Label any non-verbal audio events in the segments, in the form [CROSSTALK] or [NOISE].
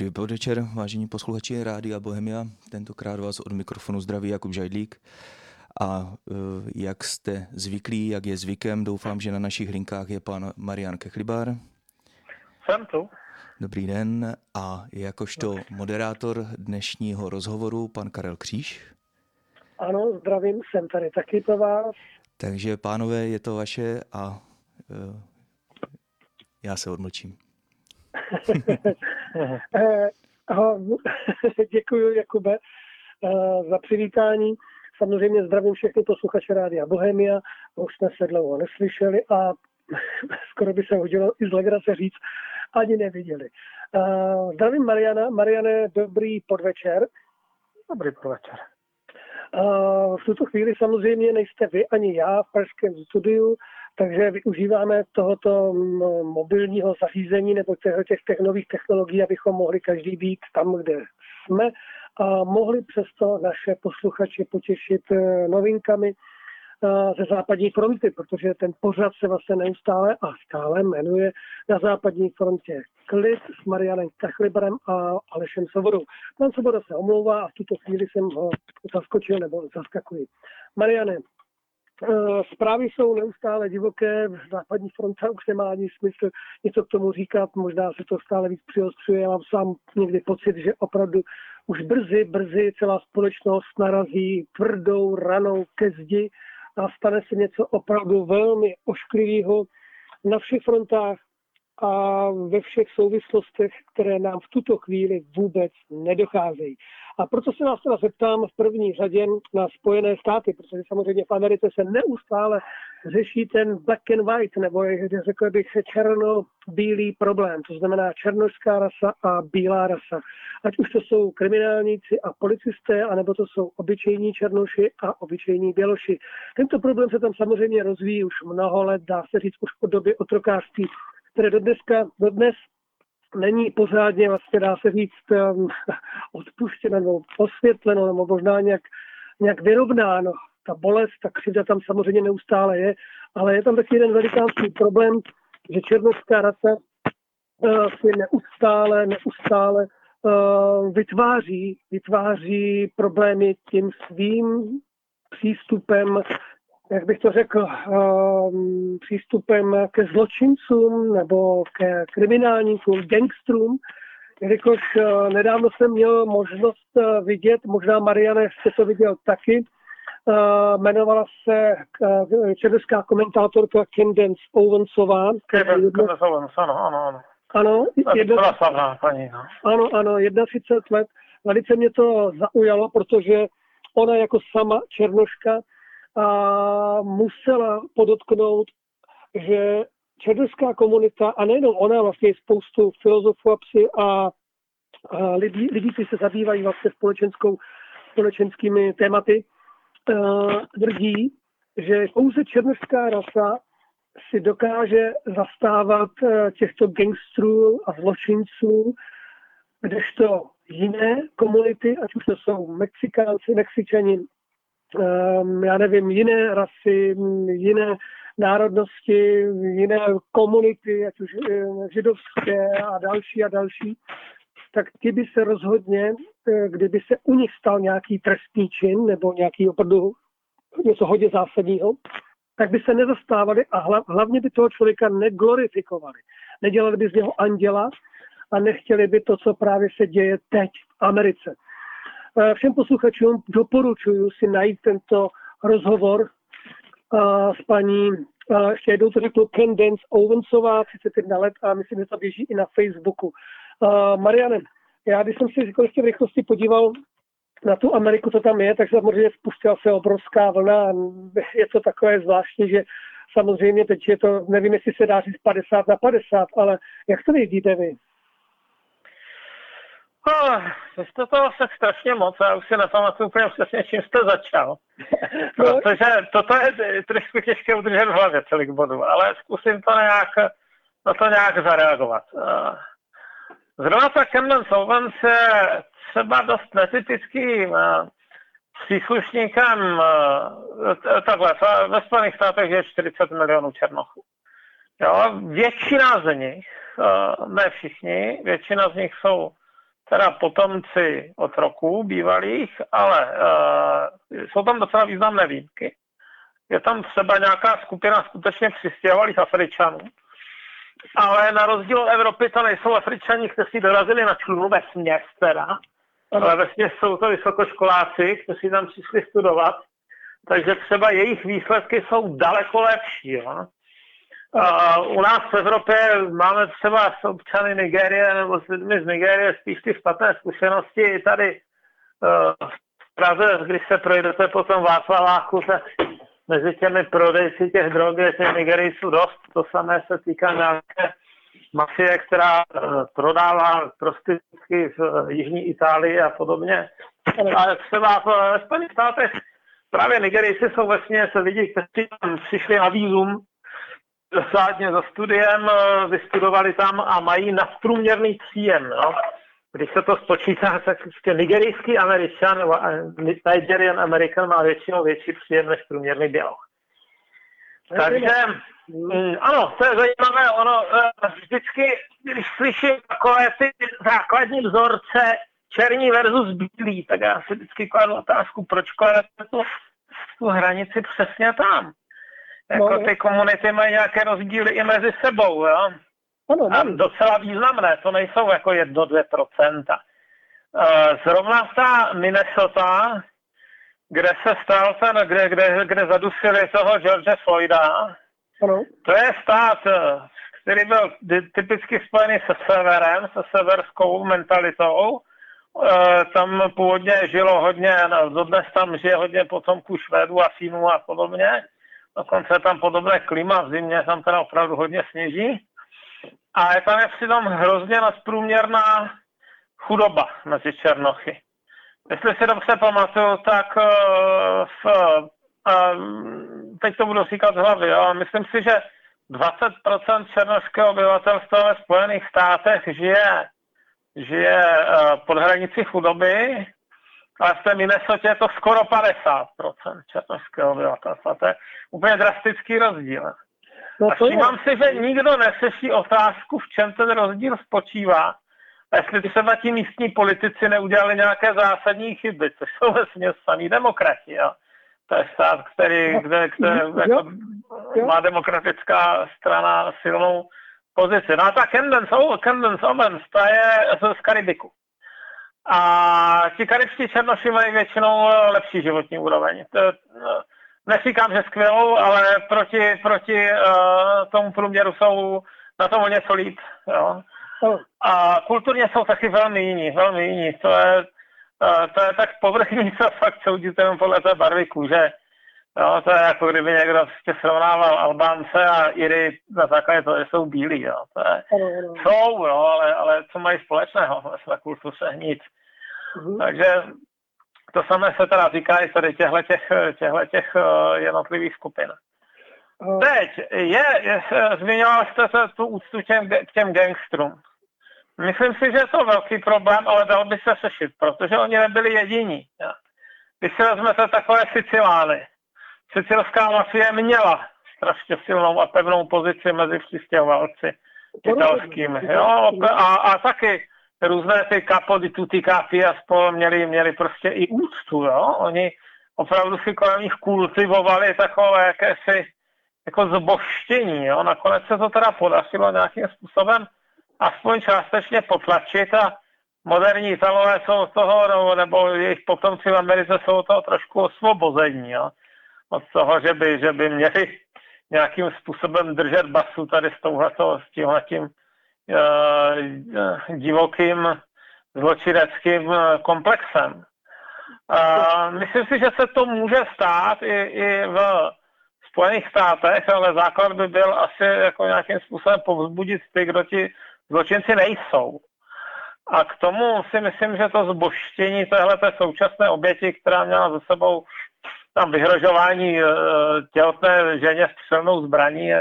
Dobrý podvečer, vážení posluchači Rádia Bohemia. Tentokrát vás od mikrofonu zdraví Jakub Žajdlík. A e, jak jste zvyklí, jak je zvykem, doufám, že na našich linkách je pan Marian Kechlibár. Jsem tu. Dobrý den a jakožto moderátor dnešního rozhovoru pan Karel Kříž. Ano, zdravím, jsem tady taky pro vás. Takže pánové, je to vaše a uh, já se odmlčím. [LAUGHS] Eh, [LAUGHS] děkuji, Jakube, eh, za přivítání. Samozřejmě zdravím všechny posluchače Rádia Bohemia. Už jsme se dlouho neslyšeli a [LAUGHS] skoro by se hodilo i z legrace říct, ani neviděli. Zdravím Mariana. Mariane, dobrý podvečer. Dobrý podvečer. V tuto chvíli samozřejmě nejste vy ani já v pražském studiu, takže využíváme tohoto mobilního zařízení nebo těch, těch nových technologií, abychom mohli každý být tam, kde jsme a mohli přesto naše posluchače potěšit eh, novinkami, ze západní fronty, protože ten pořad se vlastně neustále a stále jmenuje na západní frontě Klid s Marianem Kachlibrem a Alešem Sobodou. Pan Soboda se omlouvá a v tuto chvíli jsem ho zaskočil nebo zaskakuji. Mariane, eh, Zprávy jsou neustále divoké, západní fronta už nemá ani smysl něco k tomu říkat, možná se to stále víc přiostřuje. Já mám sám někdy pocit, že opravdu už brzy, brzy celá společnost narazí tvrdou ranou ke zdi a stane se něco opravdu velmi ošklivého na všech frontách a ve všech souvislostech, které nám v tuto chvíli vůbec nedocházejí. A proto se vás teda zeptám v první řadě na Spojené státy, protože samozřejmě v Americe se neustále řeší ten black and white, nebo řekl bych černo-bílý problém, to znamená černožská rasa a bílá rasa. Ať už to jsou kriminálníci a policisté, anebo to jsou obyčejní černoši a obyčejní běloši. Tento problém se tam samozřejmě rozvíjí už mnoho let, dá se říct už od doby otrokářství, které do dneska, do dnes není pořádně, vlastně dá se říct, um, [LAUGHS] odpuštěno nebo osvětleno, nebo možná nějak, nějak vyrovnáno. Ta bolest, ta křivda tam samozřejmě neustále je, ale je tam taky jeden velikánský problém, že černovská rasa uh, si neustále, neustále uh, vytváří, vytváří problémy tím svým přístupem jak bych to řekl, um, přístupem ke zločincům nebo ke kriminálníkům, gangstrům, jelikož uh, nedávno jsem měl možnost uh, vidět, možná Mariane jste to viděl taky, uh, jmenovala se uh, česká komentátorka Kendence Owensová. Kendence Owens, ano, ano, ano. Ano, jedna, slavná paní, no. ano, ano, 31 let. Velice mě to zaujalo, protože ona jako sama černoška a musela podotknout, že černovská komunita, a nejenom ona, vlastně spoustu filozofů a psy a, a lidí, lidí, kteří se zabývají vlastně společenskou, společenskými tématy, tvrdí, že pouze černovská rasa si dokáže zastávat těchto gangstrů a zločinců, kdežto jiné komunity, ať už to jsou Mexikánci, Mexičani, já nevím, jiné rasy, jiné národnosti, jiné komunity, ať už eh, židovské a další a další, tak ti by se rozhodně, eh, kdyby se u nich stal nějaký trestný čin nebo nějaký opravdu něco hodně zásadního, tak by se nezastávali a hlavně by toho člověka neglorifikovali. Nedělali by z něho anděla a nechtěli by to, co právě se děje teď v Americe. Eh, všem posluchačům doporučuji si najít tento rozhovor uh, s paní, uh, ještě jednou to řeknu, Kendence Owensová, 31 let a myslím, že to běží i na Facebooku. Mariane, já když jsem si říkal, ještě v rychlosti podíval na tu Ameriku, co tam je, tak samozřejmě spustila se obrovská vlna. Je to takové zvláštní, že samozřejmě teď je to, nevím, jestli se dá říct 50 na 50, ale jak to vidíte vy? Oh, jste toho se strašně moc, já už si nepamatuju úplně přesně, čím jste začal. [LAUGHS] No. Protože toto je trošku těžké udržet v hlavě celých bodů, ale zkusím to nějak, na to nějak zareagovat. Eh, zrovna ta Camden Solvance je třeba dost netypickým eh, příslušníkem, eh, takhle, ve Spojených státech je 40 milionů černochů. Jo, většina z nich, ne všichni, většina z nich jsou teda potomci otroků bývalých, ale uh, jsou tam docela významné výjimky. Je tam třeba nějaká skupina skutečně přistěhovalých Afričanů, ale na rozdíl od Evropy to nejsou Afričani, kteří dorazili na člunu ve směs teda, ale ve směs jsou to vysokoškoláci, kteří tam přišli studovat, takže třeba jejich výsledky jsou daleko lepší. Jo? U nás v Evropě máme třeba s občany Nigérie nebo s lidmi z Nigérie spíš ty špatné zkušenosti. Tady uh, v Praze, když se projdete po tom Václaváku, tak mezi těmi prodejci těch drog je těch Nigerijců dost. To samé se týká nějaké mafie, která uh, prodává prostitutky v uh, Jižní Itálii a podobně. Ale třeba v Spojených státech právě Nigerijci jsou vlastně se lidi, kteří tam přišli na výzum řádně za studiem, eh, vystudovali tam a mají nadprůměrný příjem. No. Když se to spočítá, tak prostě nigerijský američan nebo Nigerian American má většinou větší příjem než průměrný běloch. Takže mm, ano, to je zajímavé. Ono eh, vždycky, když slyším takové ty základní vzorce černí versus bílý, tak já si vždycky kladu otázku, proč kladete tu, tu hranici přesně tam. Jako no, ty komunity mají nějaké rozdíly i mezi sebou, jo? Ano, a docela významné, to nejsou jako 1-2%. Eh, zrovna ta Minnesota, kde se stal ten, kde, kde, kde zadusili toho George Floyda, ano. to je stát, eh, který byl typicky spojený se severem, se severskou mentalitou. E, tam původně žilo hodně, no, dodnes tam žije hodně potomků Švédů a Fínů a podobně. Dokonce je tam podobné klima, v zimě tam teda opravdu hodně sněží. A je tam je přitom hrozně nadprůměrná chudoba mezi Černochy. Jestli si dobře pamatuju, tak uh, v, uh, teď to budu říkat z hlavy, jo, myslím si, že 20% černošského obyvatelstva ve Spojených státech žije, žije uh, pod hranici chudoby ale v té Minnesota je to skoro 50% černožského obyvatelstva. To je úplně drastický rozdíl. No a všímám si, že nikdo neseší otázku, v čem ten rozdíl spočívá. A jestli třeba ti místní politici neudělali nějaké zásadní chyby, což jsou vlastně samý demokrati. Jo. To je stát, který, no, kde, kde jako, má demokratická strana silnou pozici. No a ta Candence, Owens, ta je z Karibiku. A ti karibští černoši mají většinou lepší životní úroveň. To, no, neříkám, že skvělou, ale proti, proti uh, tomu průměru jsou na tom o něco líp. Jo. A kulturně jsou taky velmi jiní, velmi jiní. To je, uh, to je tak povrchní, co fakt soudit jenom podle té barvy kůže. Jo, to je jako kdyby někdo prostě srovnával Albánce a Iry na základě toho, že jsou bílí. Jo. To je, jsou, jo, ale, ale co mají společného své kultuře? Nic. Mm-hmm. Takže to samé se teda týká i tady těchto těch, těch eh, jednotlivých skupin. Teď je, je zmiňoval jste se tu úctu těm, k těm gangstrům. Myslím si, že je to velký problém, ale dal by se řešit, protože oni nebyli jediní. Když si vezmete takové Sicilány, sicilská mafie měla strašně silnou a pevnou pozici mezi přistěhovalci italskými. Jo, a, a taky různé ty kapody, tuty kapy a spolu měli, měli prostě i úctu, jo. Oni opravdu si kolem nich kultivovali takové jakési jako zboštění, jo. Nakonec se to teda podařilo nějakým způsobem aspoň částečně potlačit a moderní Italové jsou z toho, nebo, nebo jejich potomci v Americe jsou od toho trošku osvobození, jo. Od toho, že by, že by měli nějakým způsobem držet basu tady s touhleto, s tímhletím divokým zločineckým eh, komplexem. Myslím si, že se to může stát i, i v Spojených státech, ale základ by byl asi jako nějakým způsobem povzbudit ty, kdo ti zločinci nejsou. A k tomu si myslím, že to zboštění téhle současné oběti, která měla za sebou tam vyhrožování eh, těhotné ženě s silnou zbraní,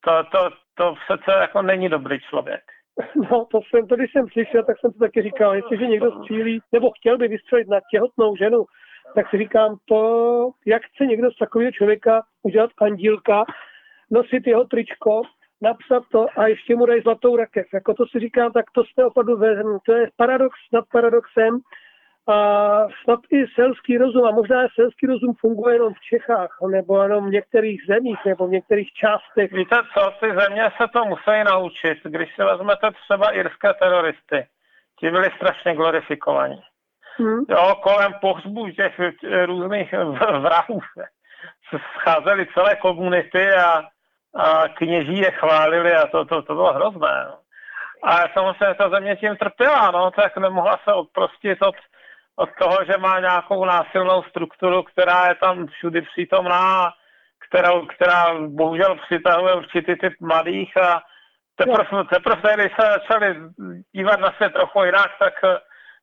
to, to, to přece jako není dobrý člověk. [LAUGHS] No, to jsem, to když jsem slyšel, tak jsem to taky říkal, jestliže někdo střílí, nebo chtěl by vystřelit na těhotnou ženu, tak si říkám, to, jak chce někdo z takového člověka udělat andílka, nosit jeho tričko napsat to a ještě mu dají zlatou rakev. Jako to si říkám, tak to jste opravdu. To je paradox nad paradoxem. A snad i selský rozum, a možná selský rozum funguje jenom v Čechách, nebo jenom v některých zemích, nebo v některých částech. Víte co, ty země se to musí naučit. Když si vezmete třeba irské teroristy, ti byli strašně glorifikovaní. Hmm. Jo, kolem pohřbů těch různých vrahů se scházely celé komunity a, a kněží je chválili a to, to, to bylo hrozné. No. A samozřejmě ta země tím trpěla, no, tak nemohla se odprostit od, od toho, že má nějakou násilnou strukturu, která je tam všudy přítomná, kterou, která bohužel přitahuje určitý typ mladých a teprve, teprve když se začali dívat na svět trochu jinak, tak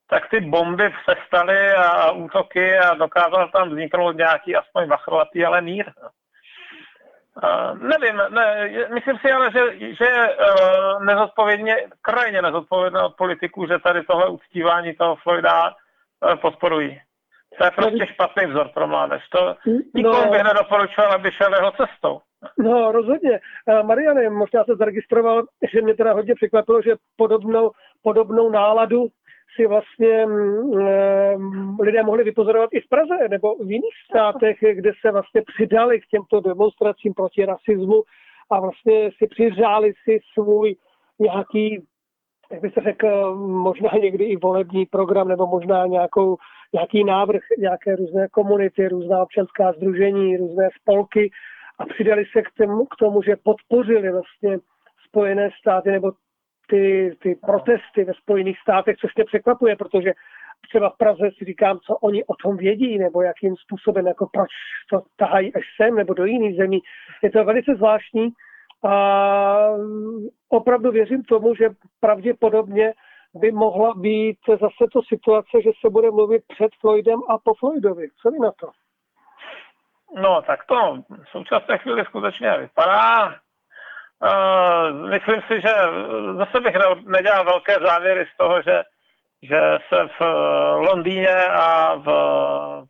tak ty bomby přestaly a útoky a dokázal tam vzniknout nějaký aspoň vachrolatý, ale mír. Uh, nevím, ne, myslím si ale, že, že uh, nezodpovědně, krajně nezodpovědné od politiků, že tady tohle uctívání toho Floyda podporují. To je prostě špatný vzor pro mládež. To no. nikomu bych nedoporučoval, aby šel jeho cestou. No, rozhodně. Mariane, možná se zaregistroval, že mě teda hodně překvapilo, že podobnou, podobnou náladu si vlastně um, lidé mohli vypozorovat i v Praze nebo v jiných státech, kde se vlastně přidali k těmto demonstracím proti rasismu a vlastně si přiřáli si svůj nějaký, jak by se řekl, možná někdy i volební program nebo možná nějakou, nějaký návrh, nějaké různé komunity, různá občanská združení, různé spolky a přidali se k tomu, k tomu že podpořili vlastně Spojené státy nebo ty, ty protesty ve Spojených státech, což mě překvapuje, protože třeba v Praze si říkám, co oni o tom vědí, nebo jakým způsobem, jako proč to tahají až sem, nebo do jiných zemí. Je to velice zvláštní a opravdu věřím tomu, že pravděpodobně by mohla být zase to situace, že se bude mluvit před Floydem a po Floydovi. Co vy na to? No, tak to v současné chvíli skutečně vypadá. Uh, myslím si, že zase bych ne, nedělal velké závěry z toho, že, že se v Londýně a v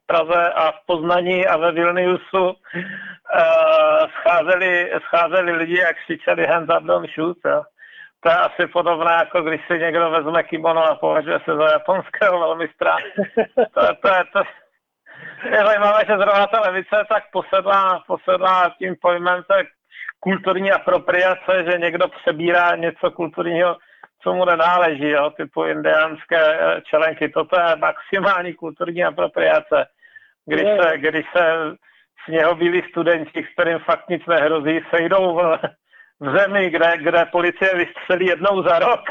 Praze a v Poznaní a ve Vilniusu uh, scházeli, scházeli lidi, jak křičeli hands up, don't shoot. Jo. To je asi podobné, jako když si někdo vezme kimono a považuje se za japonského velmistra. To, to, je, to, je zajímavé, že zrovna ta levice tak posedlá, posedlá tím pojmem tak kulturní apropriace, že někdo přebírá něco kulturního, co mu nenáleží, jo, typu indiánské eh, čelenky. Toto je maximální kulturní apropriace. Když se, když se sněhovílí studenti, kterým fakt nic nehrozí, sejdou v, v zemi, kde, kde policie vystřelí jednou za rok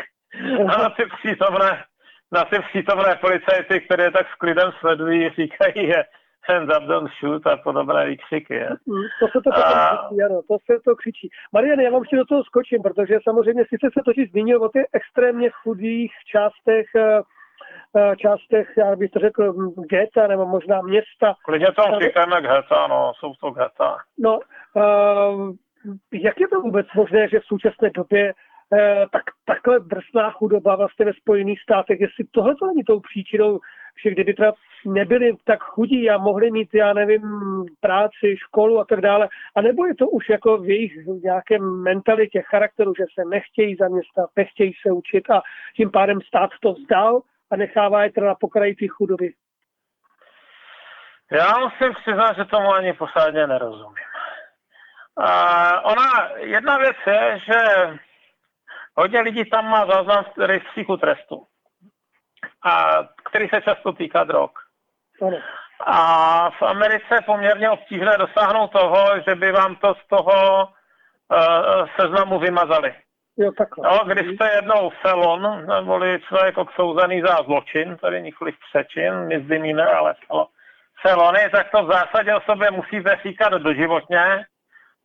a na ty přítomné, na ty přítomné policajty, které tak s klidem sledují, říkají, že hands up, don't shoot a podobné výkřiky. Je. Mm, to se to a... křičí, ano, to se to křičí. Marian, já vám ještě do toho skočím, protože samozřejmě sice se totiž zmínil o těch extrémně chudých částech eh, eh, částech, já bych to řekl, geta nebo možná města. Klidně tam říkáme geta, no, jsou to geta. No, uh, jak je to vůbec možné, že v současné době tak, takhle drsná chudoba vlastně ve Spojených státech, jestli tohle to není tou příčinou, že kdyby třeba nebyli tak chudí a mohli mít, já nevím, práci, školu a tak dále. A nebo je to už jako v jejich nějaké mentalitě, charakteru, že se nechtějí zaměstnat, nechtějí se učit a tím pádem stát to vzdal a nechává je teda na pokraji té chudoby. Já musím přiznat, že tomu ani posádně nerozumím. A ona, jedna věc je, že hodně lidí tam má záznam z rejstříku trestu a který se často týká drog. A v Americe je poměrně obtížné dosáhnout toho, že by vám to z toho uh, seznamu vymazali. Jo, takhle. No, když jste jednou felon, neboli člověk odsouzený za zločin, tady nikoli přečin, misdemeanor, ale felony, tak to v zásadě o sobě musíte říkat doživotně.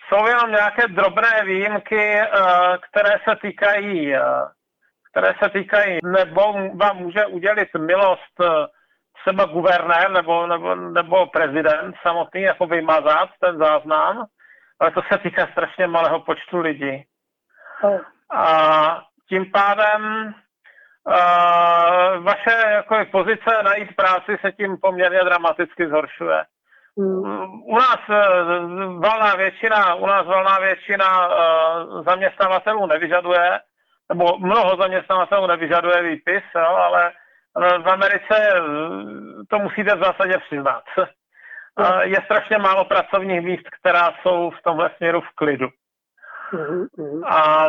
Jsou jenom nějaké drobné výjimky, uh, které se týkají uh, které se týkají, nebo vám může udělit milost eh, třeba guvernér nebo, nebo, nebo prezident samotný, jako vymazat ten záznam, ale to se týká strašně malého počtu lidí. A tím pádem uh, vaše jako pozice najít práci se tím poměrně dramaticky zhoršuje. Hmm. U nás valná většina, u nás valná většina zaměstnavatelů nevyžaduje, nebo mnoho zaměstnavatelů nevyžaduje výpis, jo, ale v Americe to musíte v zásadě přiznat. Je strašně málo pracovních míst, která jsou v tomhle směru v klidu. Mm-hmm. A,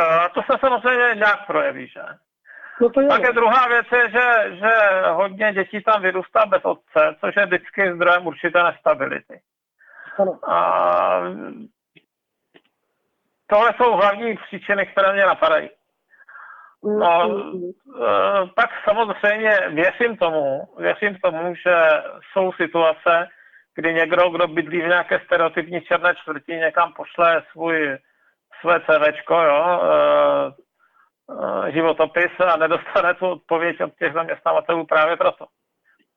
a to se samozřejmě nějak projeví, že? No to je. Je druhá věc je, že, že hodně dětí tam vyrůstá bez otce, což je vždycky zdrojem určité nestability. Ano. A tohle jsou hlavní příčiny, které mě napadají. No, e, pak samozřejmě věřím tomu, věřím tomu, že jsou situace, kdy někdo, kdo bydlí v nějaké stereotypní černé čtvrti, někam pošle svůj, své CVčko, jo, e, e, životopis a nedostane tu odpověď od těch zaměstnavatelů právě proto.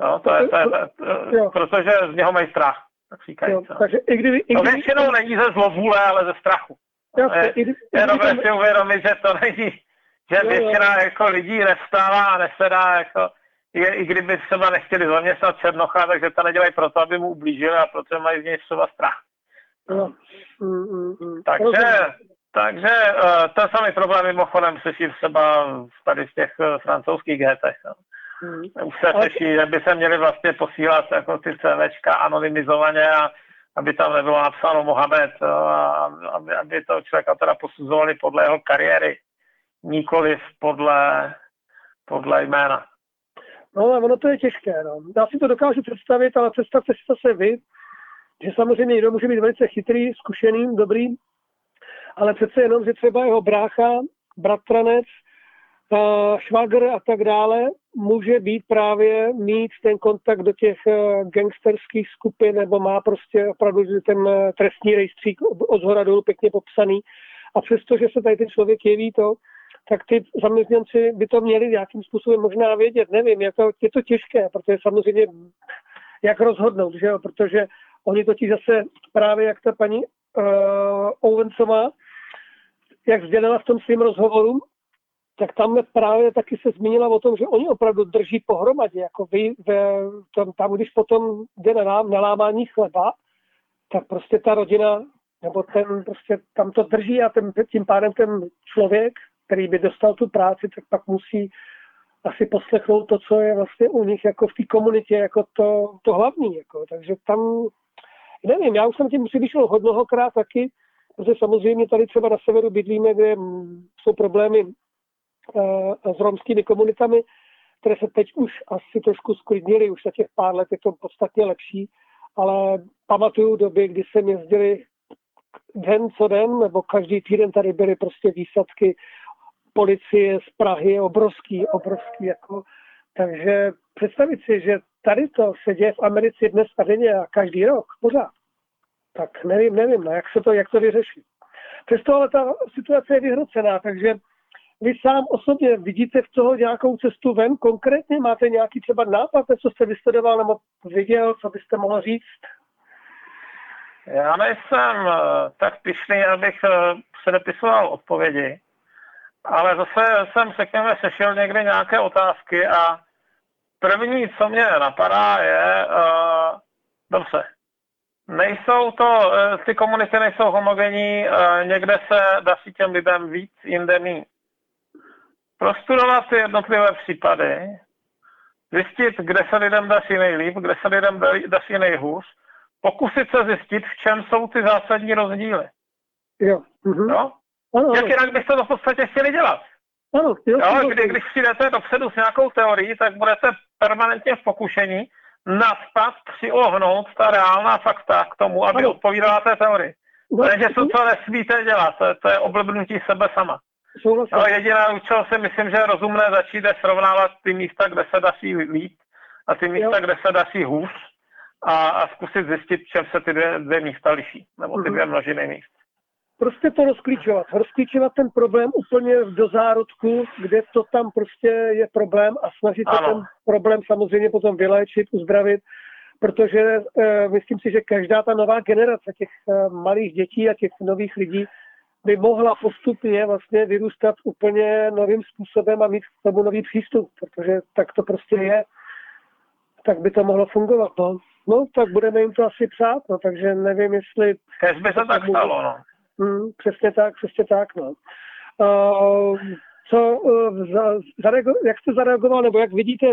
Jo, to je, to je, to je, protože z něho mají strach, tak říkají. Jo, takže i kdyby, i kdyby, to většinou není ze zlovůle, ale ze strachu. Jasně, je, i kdyby, je dobré si uvědomit, že to není, že většina jako lidí nevstává a nesedá jako je, i kdyby třeba nechtěli zaměstnat Černocha, takže to nedělají proto, aby mu ublížili a proto mají z něj třeba strach. No. Mm, mm, mm. Takže, takže uh, ten samý problém mimochodem řeší třeba tady v těch uh, francouzských getech. No. Mm. Už se řeší, že by se měli vlastně posílat jako ty CVčka anonymizovaně a aby tam nebylo napsáno Mohamed, a aby, aby to člověka teda posuzovali podle jeho kariéry, nikoliv podle, podle jména. No ale ono to je těžké. No. Já si to dokážu představit, ale představte si zase vy, že samozřejmě někdo může být velice chytrý, zkušený, dobrý, ale přece jenom, že třeba jeho brácha, bratranec, švagr a tak dále, může být právě mít ten kontakt do těch eh, gangsterských skupin, nebo má prostě opravdu ten eh, trestní rejstřík od zhora dolů pěkně popsaný. A přesto, že se tady ten člověk jeví to, tak ty zaměstnanci by to měli nějakým způsobem možná vědět. Nevím, je to, je to těžké, protože samozřejmě jak rozhodnout, že jo? protože oni totiž zase právě jak ta paní uh, Owensová, jak sdělila v tom svém rozhovoru, tak tam právě taky se zmínila o tom, že oni opravdu drží pohromadě, jako vy, ve, tam, tam, když potom jde na, na lámání chleba, tak prostě ta rodina, nebo ten prostě tam to drží a ten, tím pádem ten člověk který by dostal tu práci, tak pak musí asi poslechnout to, co je vlastně u nich jako v té komunitě jako to, to hlavní. Jako. Takže tam, nevím, já už jsem tím vyšel hodnohokrát taky, protože samozřejmě tady třeba na severu bydlíme, kde jsou problémy s romskými komunitami, které se teď už asi trošku sklidnily, už za těch pár let je to podstatně lepší, ale pamatuju doby, kdy jsem jezdili den co den, nebo každý týden tady byly prostě výsadky policie z Prahy obrovský, obrovský. Jako, takže představit si, že tady to se děje v Americe dnes a denně a každý rok, pořád. Tak nevím, nevím, no, jak se to, jak to vyřešit. Přesto ale ta situace je vyhrocená, takže vy sám osobně vidíte v toho nějakou cestu ven? Konkrétně máte nějaký třeba nápad, co jste vystudoval nebo viděl, co byste mohl říct? Já nejsem eh, tak pišný, abych eh, předepisoval odpovědi ale zase jsem, řekněme, sešel někde nějaké otázky a první, co mě napadá, je, uh, dobře, nejsou to, uh, ty komunity nejsou homogenní, uh, někde se daří těm lidem víc, jinde méně. Prostudovat ty jednotlivé případy, zjistit, kde se lidem daří nejlíp, kde se lidem daří nejhůř, pokusit se zjistit, v čem jsou ty zásadní rozdíly. Jo. Mm-hmm. jo? Ano, Jak jinak byste to v podstatě chtěli dělat? Ano, jo, jo, kdy, když přijdete dopředu s nějakou teorií, tak budete permanentně v pokušení naspat, přiohnout ta reálná fakta k tomu, aby ano. odpovídala té teorii. No, Takže to, co nesmíte dělat, to, to je oblbnutí sebe sama. No, jediná, čeho si myslím, že je rozumné začít je srovnávat ty místa, kde se daří líp a ty místa, jo. kde se daří hůř a, a zkusit zjistit, čem se ty dvě, dvě místa liší, nebo ty mhm. dvě množiny míst prostě to rozklíčovat. Rozklíčovat ten problém úplně do zárodku, kde to tam prostě je problém a snažit se ten problém samozřejmě potom vyléčit, uzdravit, protože e, myslím si, že každá ta nová generace těch e, malých dětí a těch nových lidí by mohla postupně vlastně vyrůstat úplně novým způsobem a mít k tomu nový přístup, protože tak to prostě je, tak by to mohlo fungovat. No. No, tak budeme jim to asi přát, no, takže nevím, jestli... Kež by se tak stalo, no. Hmm, přesně tak, přesně tak, no. Uh, co, uh, za, zarego, jak jste zareagoval, nebo jak vidíte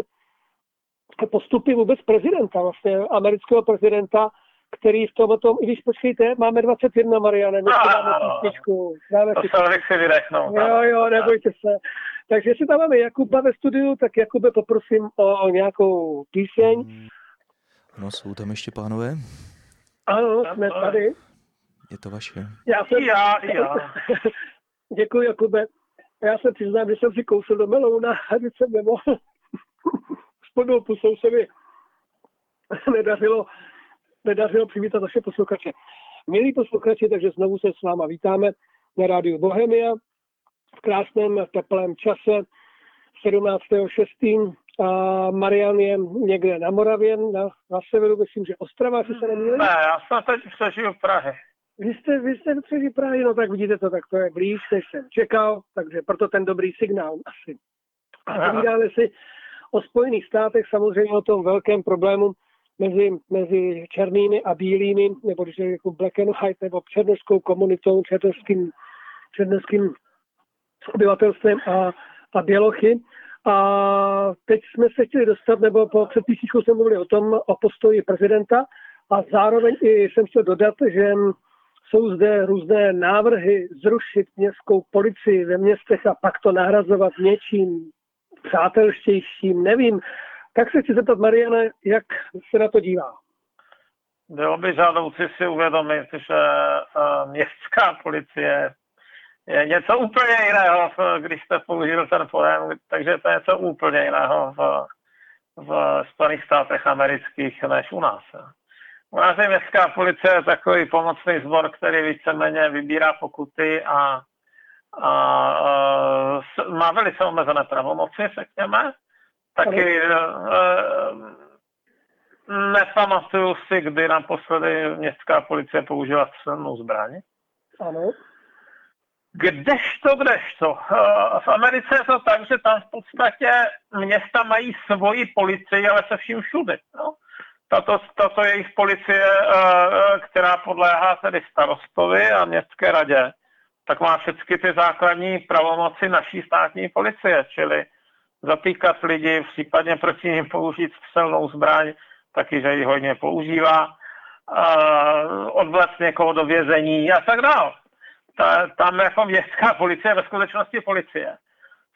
postupy vůbec prezidenta, vlastně amerického prezidenta, který v tom, tom, i když počkejte, máme 21, Mariane, my no, dáme písničku. Dáme to se si vydechnout. Jo, jo, nebojte se. Takže jestli tam máme Jakuba ve studiu, tak Jakube poprosím o, o nějakou píseň. No, jsou tam ještě pánové? Ano, jsme tady. Je to vaše. Já jsem... Já, já. [LAUGHS] Děkuji, Jakube. Já se přiznám, že jsem si kousl do melouna a když jsem nemohl. [LAUGHS] S plnou pusou se mi nedařilo, nedařilo přivítat naše posluchače. Milí posluchači, takže znovu se s váma vítáme na rádiu Bohemia v krásném teplém čase 17.6. A Marian je někde na Moravě, na, na severu, myslím, že Ostrava, jestli se nemýlím. Ne, já jsem teď přežil v Prahe. Vy jste, vy jste přežil Prahy, no tak vidíte to, tak to je blíž, než jsem čekal, takže proto ten dobrý signál asi. A povídáme si o Spojených státech, samozřejmě o tom velkém problému mezi, mezi černými a bílými, nebo když jako black and white, nebo černožskou komunitou, černožským, černožským obyvatelstvem a, a bělochy. A teď jsme se chtěli dostat, nebo po před písničkou jsme mluvili o tom, o postoji prezidenta a zároveň i jsem chtěl dodat, že jsou zde různé návrhy zrušit městskou policii ve městech a pak to nahrazovat něčím přátelštějším, nevím. Tak se chci zeptat, Mariane, jak se na to dívá? Bylo by žádoucí si uvědomit, že uh, městská policie je něco úplně jiného, když jste použil ten pojem, takže to je něco úplně jiného v, v Spojených státech amerických než u nás. U nás je městská policie je takový pomocný sbor, který víceméně vybírá pokuty a, a, a má velice omezené pravomoci, řekněme. Taky a, nepamatuju si, kdy naposledy městská policie použila střelnou zbraň. Ano. Kdežto, kdežto. Eh, v Americe je to tak, že tam v podstatě města mají svoji policii, ale se vším všude. No. Tato, tato jejich policie, eh, která podléhá tedy starostovi a městské radě, tak má všechny ty základní pravomoci naší státní policie, čili zatýkat lidi, případně proti ním použít střelnou zbraň, taky, že ji hodně používá, odvlec někoho do vězení a tak dále ta, tam jako městská policie ve skutečnosti policie.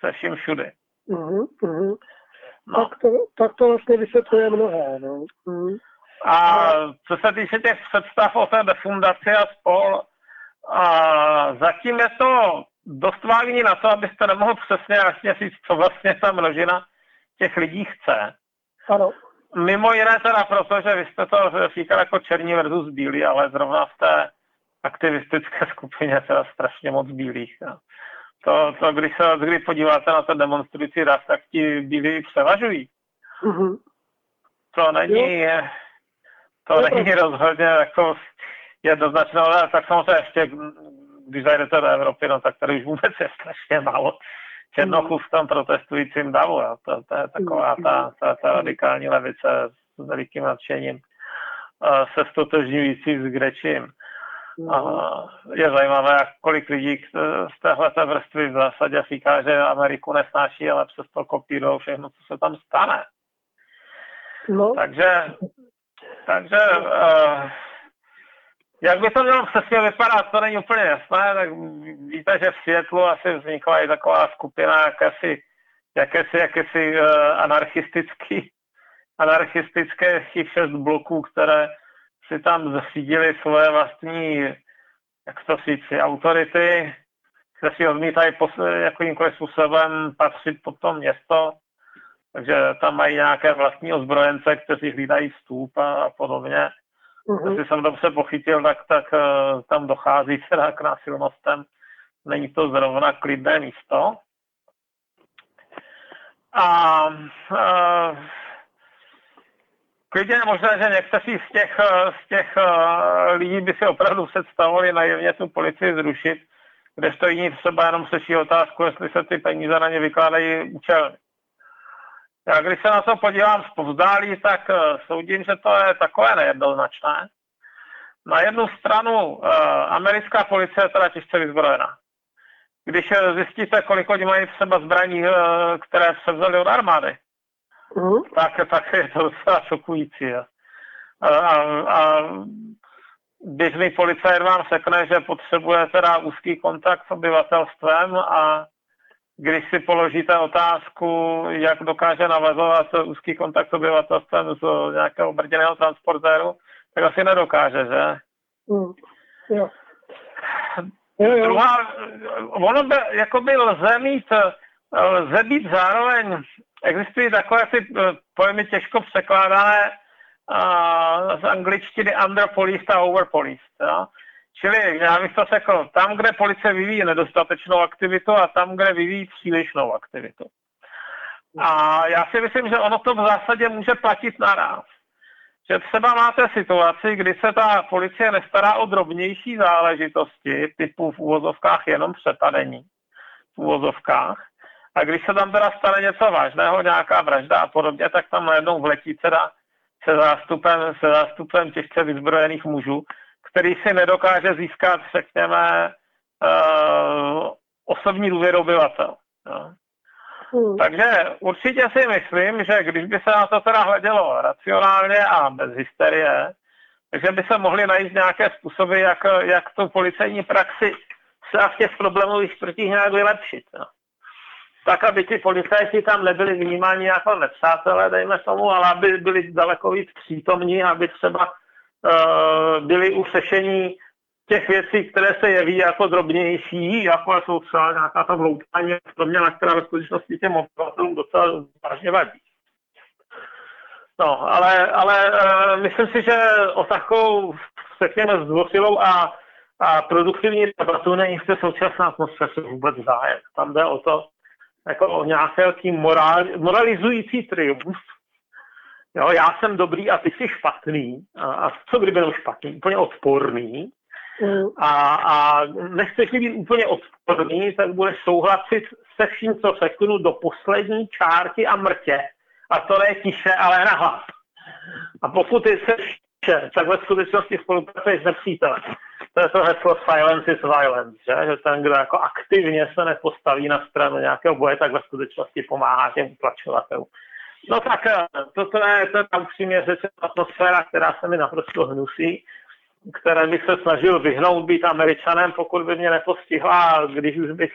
Se vším všude. Uh-huh, uh-huh. No. Tak, to, tak to vlastně vysvětluje mnohé. No. Uh-huh. A co se týče těch představ o té defundaci a spol, a zatím je to dost vágní na to, abyste nemohl přesně jasně říct, co vlastně ta množina těch lidí chce. Ano. Mimo jiné teda proto, že vy jste to říkal jako černí versus bílý, ale zrovna v té aktivistické [LAUGHS] skupině teda strašně moc bílých. No. To, to když se kdy podíváte na ten demonstrující raz, tak ti bílí převažují. Mm-hmm. To není, je, to jo, není rozhodně jako jednoznačné, ale tak samozřejmě ještě, když zajdete do Evropy, no tak tady už vůbec je strašně málo černochů v tom protestujícím davu. Jo. To, to je taková ta, ta, ta radikální levice s velikým nadšením se stotožňující s Grečím. A je zajímavé, jak kolik lidí z téhle vrstvy v zásadě říká, že Ameriku nesnáší, ale přesto kopírují všechno, co se tam stane. No. Takže, takže uh, jak by to mělo přesně vypadat, to není úplně jasné, tak víte, že v Světlu asi vznikla i taková skupina jakési, jakési, jakési uh, anarchistický, [LAUGHS] anarchistické šest bloků, které si tam zasídili svoje vlastní, jak to říci, autority, které si odmítají jakýmkoliv způsobem patřit pod to město, takže tam mají nějaké vlastní ozbrojence, kteří hlídají vstup a, a podobně. Mm-hmm. Jestli jsem dobře pochytil, tak, tak uh, tam dochází teda k násilnostem. Není to zrovna klidné místo. A uh, klidně je možné, že někteří z těch, eh, z těch lidí by si opravdu představovali naivně tu policii zrušit, to jiní třeba jenom seší otázku, jestli se ty peníze na ně vykládají účelně. Já když se na to podívám zpovzdálí, tak uh, soudím, že to je takové nejednoznačné. Na jednu stranu uh, americká policie je teda těžce vyzbrojená. Když uh, zjistíte, kolik oni mají sebe zbraní, které se vzali od armády, mm. tak, tak je to docela šokující. A, a, a běžný policajt vám řekne, že potřebuje teda úzký kontakt s obyvatelstvem a když si položíte otázku, jak dokáže navazovat úzký kontakt s obyvatelstvem z nějakého brděného transportéru, tak asi nedokáže, že? Mm, jo. Jo, jo. Druhá, ono by, jako by lze mít, lze být zároveň, existují takové ty pojmy těžko překládané uh, z angličtiny underpoliced a overpoliced. Ja? Čili já bych to řekl, tam, kde policie vyvíjí nedostatečnou aktivitu a tam, kde vyvíjí přílišnou aktivitu. A já si myslím, že ono to v zásadě může platit naraz. Že třeba máte situaci, kdy se ta policie nestará o drobnější záležitosti, typu v úvozovkách jenom přepadení, v úvozovkách, a když se tam teda stane něco vážného, nějaká vražda a podobně, tak tam najednou vletí teda se zástupem, se zástupem těžce vyzbrojených mužů, který si nedokáže získat, řekněme, uh, osobní důvěru obyvatel. No. Hmm. Takže určitě si myslím, že když by se na to teda hledělo racionálně a bez hysterie, takže by se mohly najít nějaké způsoby, jak, jak tu policejní praxi se v těch problémových čtvrtích nějak vylepšit. No tak, aby ti policajti tam nebyli vnímáni jako nepřátelé, dejme tomu, ale aby byli daleko víc přítomní, aby třeba uh, byli u řešení těch věcí, které se jeví jako drobnější, jako jsou třeba nějaká ta vloupání, mě, na která ve skutečnosti těm obyvatelům docela vážně vadí. No, ale, ale uh, myslím si, že o takovou, řekněme, zdvořilou a, a produktivní debatu není v té současné atmosféře vůbec zájem. Tam jde o to, jako o nějaký morál, moralizující triumf. Jo, já jsem dobrý a ty jsi špatný. A, a co kdyby byl špatný? Úplně odporný. Mm. A, a nechceš být úplně odporný, tak budeš souhlasit se vším, co řeknu do poslední čárky a mrtě. A to ne tiše, ale na hlas. A pokud ty seš tak ve skutečnosti spolupracuješ s nepřítelem to je to heslo silence is violence, že? že ten, kdo jako aktivně se nepostaví na stranu nějakého boje, tak ve skutečnosti pomáhá těm utlačovatelům. No tak eh, to, to je, to je ta upřímně řečená atmosféra, která se mi naprosto hnusí, které bych se snažil vyhnout být američanem, pokud by mě nepostihla, když už bych,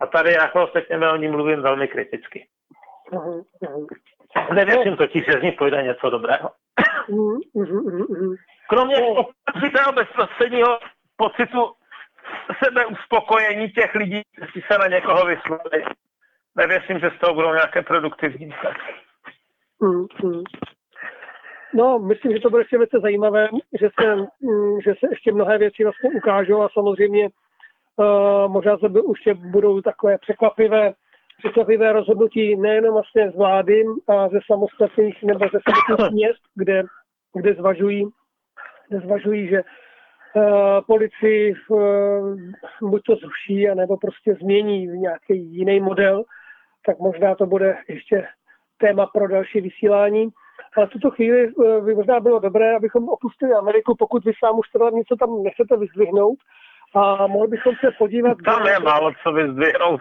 a tady jako se těmi o ní mluvím velmi kriticky. Uh-huh. Nevěřím totiž, že z ní půjde něco dobrého. Uh-huh, uh-huh. Kromě okamžitého bezprostředního pocitu sebeuspokojení těch lidí, kteří se na někoho vyslovili. Nevěřím, že z toho budou nějaké produktivní mm, mm. No, myslím, že to bude ještě velice zajímavé, že se, mm, že se ještě mnohé věci vlastně ukážou a samozřejmě uh, možná se by už budou takové překvapivé, překvapivé rozhodnutí nejenom vlastně z vlády a ze samostatných nebo ze samostatných měst, kde, kde zvažují nezvažují, že uh, policii uh, buď to zruší, anebo prostě změní v nějaký jiný model, tak možná to bude ještě téma pro další vysílání. Ale v tuto chvíli uh, by možná bylo dobré, abychom opustili Ameriku, pokud vy sám už teda něco tam nechcete vyzdvihnout, a mohli bychom se podívat... Tam je málo co vyzdvihnout.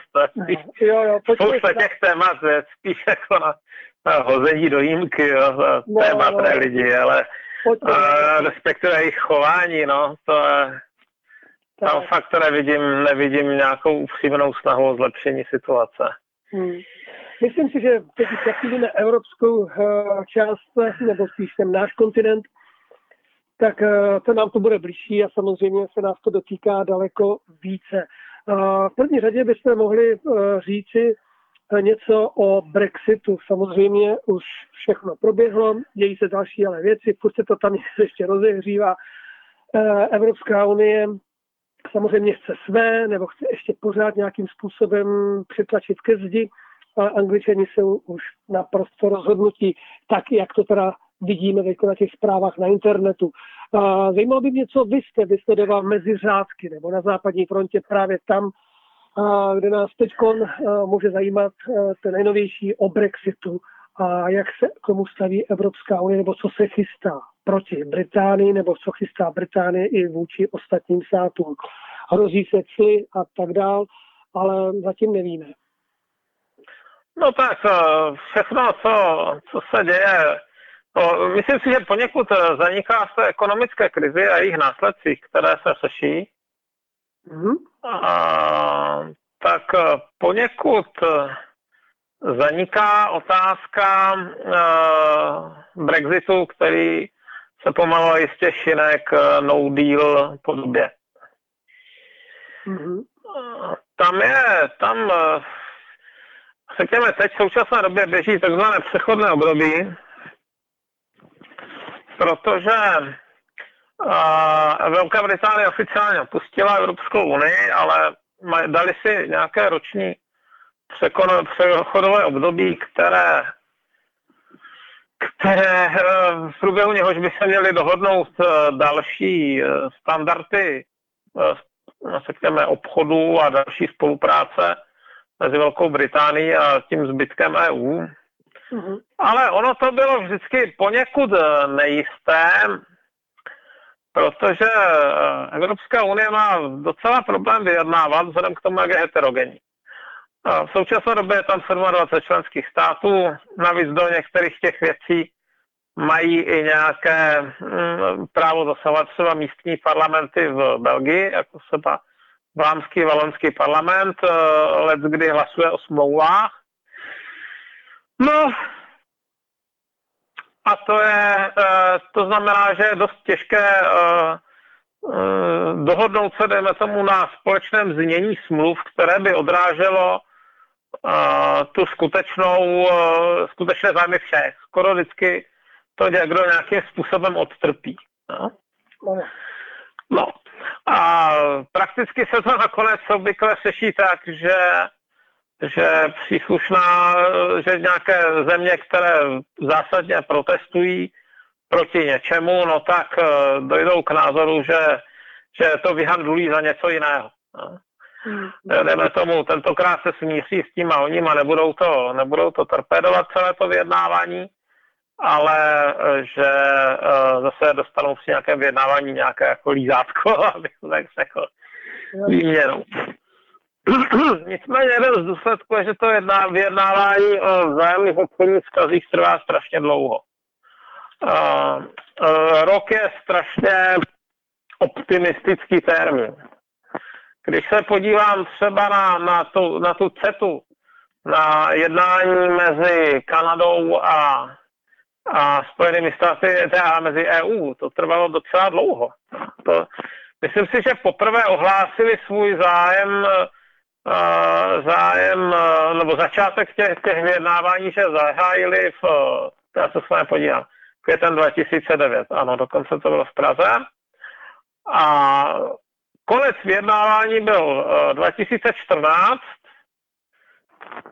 Jo, jo, Spousta těch témat je spíš jako na, na hození do jímky, jo, no, téma no, pro lidi, ale Pojďme. Uh, respektive jejich chování, no, to je, tam tak. fakt nevidím, nevidím nějakou upřímnou snahu o zlepšení situace. Hmm. Myslím si, že teď jak vidíme evropskou uh, část, nebo spíš ten náš kontinent, tak uh, to nám to bude blížší a samozřejmě se nás to dotýká daleko více. Uh, v první řadě bychom mohli říci, něco o Brexitu. Samozřejmě už všechno proběhlo, dějí se další ale věci, se to tam [LAUGHS] ještě rozehřívá. Eh, Evropská unie samozřejmě chce své, nebo chce ještě pořád nějakým způsobem přitlačit ke zdi, angličani jsou už naprosto rozhodnutí, tak jak to teda vidíme teď na těch zprávách na internetu. zajímalo by mě, co vy jste vysledoval mezi řádky nebo na západní frontě právě tam, kde nás teď může zajímat ten nejnovější o Brexitu a jak se k tomu staví Evropská unie, nebo co se chystá proti Británii, nebo co chystá Británie i vůči ostatním státům. Hrozí se cly a tak dál, ale zatím nevíme. No tak eh, všechno, co, co se děje, no, myslím si, že poněkud eh, zaniká té ekonomické krizi a jejich následcích, které se seší. Mm-hmm. A, tak eh, poněkud zaniká otázka uh, Brexitu, který se pomalu jistě šine k no deal podobě. Mm-hmm. Tam je, tam řekněme, teď v současné době běží takzvané přechodné období, protože uh, Velká Británie oficiálně opustila Evropskou unii, ale dali si nějaké roční přechodové období, které které v průběhu něhož by se měly dohodnout další standardy, řekněme, obchodu a další spolupráce mezi Velkou Británií a tím zbytkem EU. Mm-hmm. Ale ono to bylo vždycky poněkud eh, nejisté, protože eh, Evropská unie má docela problém vyjednávat vzhledem k tomu, jak je heterogenní. V současné době je tam 27 členských států, navíc do některých těch věcí mají i nějaké mm, právo zasahovat třeba místní parlamenty v Belgii, jako třeba vlámský valonský parlament, eh, let kdy hlasuje o smlouvách. No, a to je, eh, to znamená, že je dost těžké eh, dohodnout se, dejme tomu, na společném znění smluv, které by odráželo tu skutečnou, skutečné zájmy všech. Skoro vždycky to někdo nějakým způsobem odtrpí. No. no. A prakticky se to nakonec obvykle seší tak, že, že příslušná, že nějaké země, které zásadně protestují proti něčemu, no tak eh, dojdou k názoru, že, že to vyhandlují za něco jiného. No. Hmm. Jdeme tomu, tentokrát se smíří s tím a oním a nebudou to, nebudou to torpédovat celé to vyjednávání ale eh, že uh, zase dostanou při nějakém vyjednávání nějaké jako lízátko, [LAUGHS] abych to tak řekl, výměnou. [CLEARS THROAT] Nicméně jeden z důsledků je, že to jedná, vyjednávání o vzájemných obchodních vztazích trvá strašně dlouho. Uh, uh, rok je strašně optimistický termín. Když se podívám třeba na, na, tu, na tu CETu, na jednání mezi Kanadou a a Spojenými státy, teda mezi EU, to trvalo docela dlouho. To, myslím si, že poprvé ohlásili svůj zájem, uh, zájem uh, nebo začátek těch, těch vyjednávání, že zahájili v, já se s vámi podívám, květen 2009, ano, dokonce to bylo v Praze. A konec vyjednávání byl uh, 2014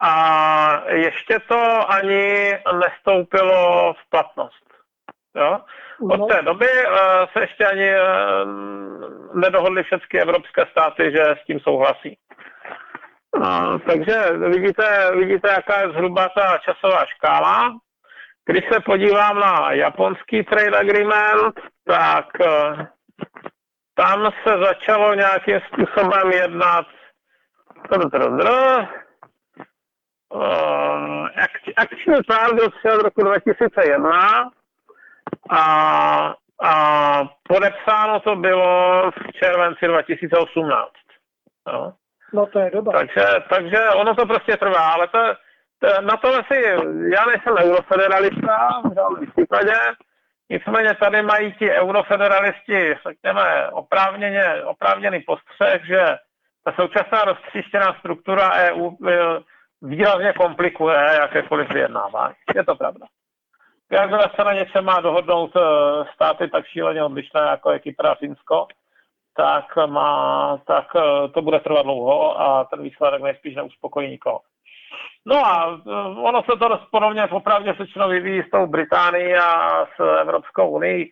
a ještě to ani nestoupilo v platnost. Jo? Od no. té doby uh, se ještě ani uh, nedohodly všechny evropské státy, že s tím souhlasí. Uh, takže vidíte, vidíte, jaká je zhruba ta časová škála. Když se podívám na japonský trade agreement, tak uh, tam se začalo nějakým způsobem jednat uh, akční plán byl přijat roku 2001 a, a podepsáno to bylo v červenci 2018. No, no to je doba. Takže, takže ono to prostě trvá, ale to, to, na to asi, já nejsem eurofederalista v žádném případě, nicméně tady mají ti eurofederalisti, řekněme, oprávněně, oprávněný postřeh, že ta současná roztříštěná struktura EU výrazně komplikuje jakékoliv vyjednávání. Je to pravda. Jakmile se na něčem má dohodnout eh, státy tak šíleně odlišné, jako je Kypr a Finsko, tak, má, tak eh, to bude trvat dlouho a ten výsledek nejspíš neuspokojí nikoho. No a eh, ono se to podobně popravdě sečeno vyvíjí s tou Británií a s Evropskou unii.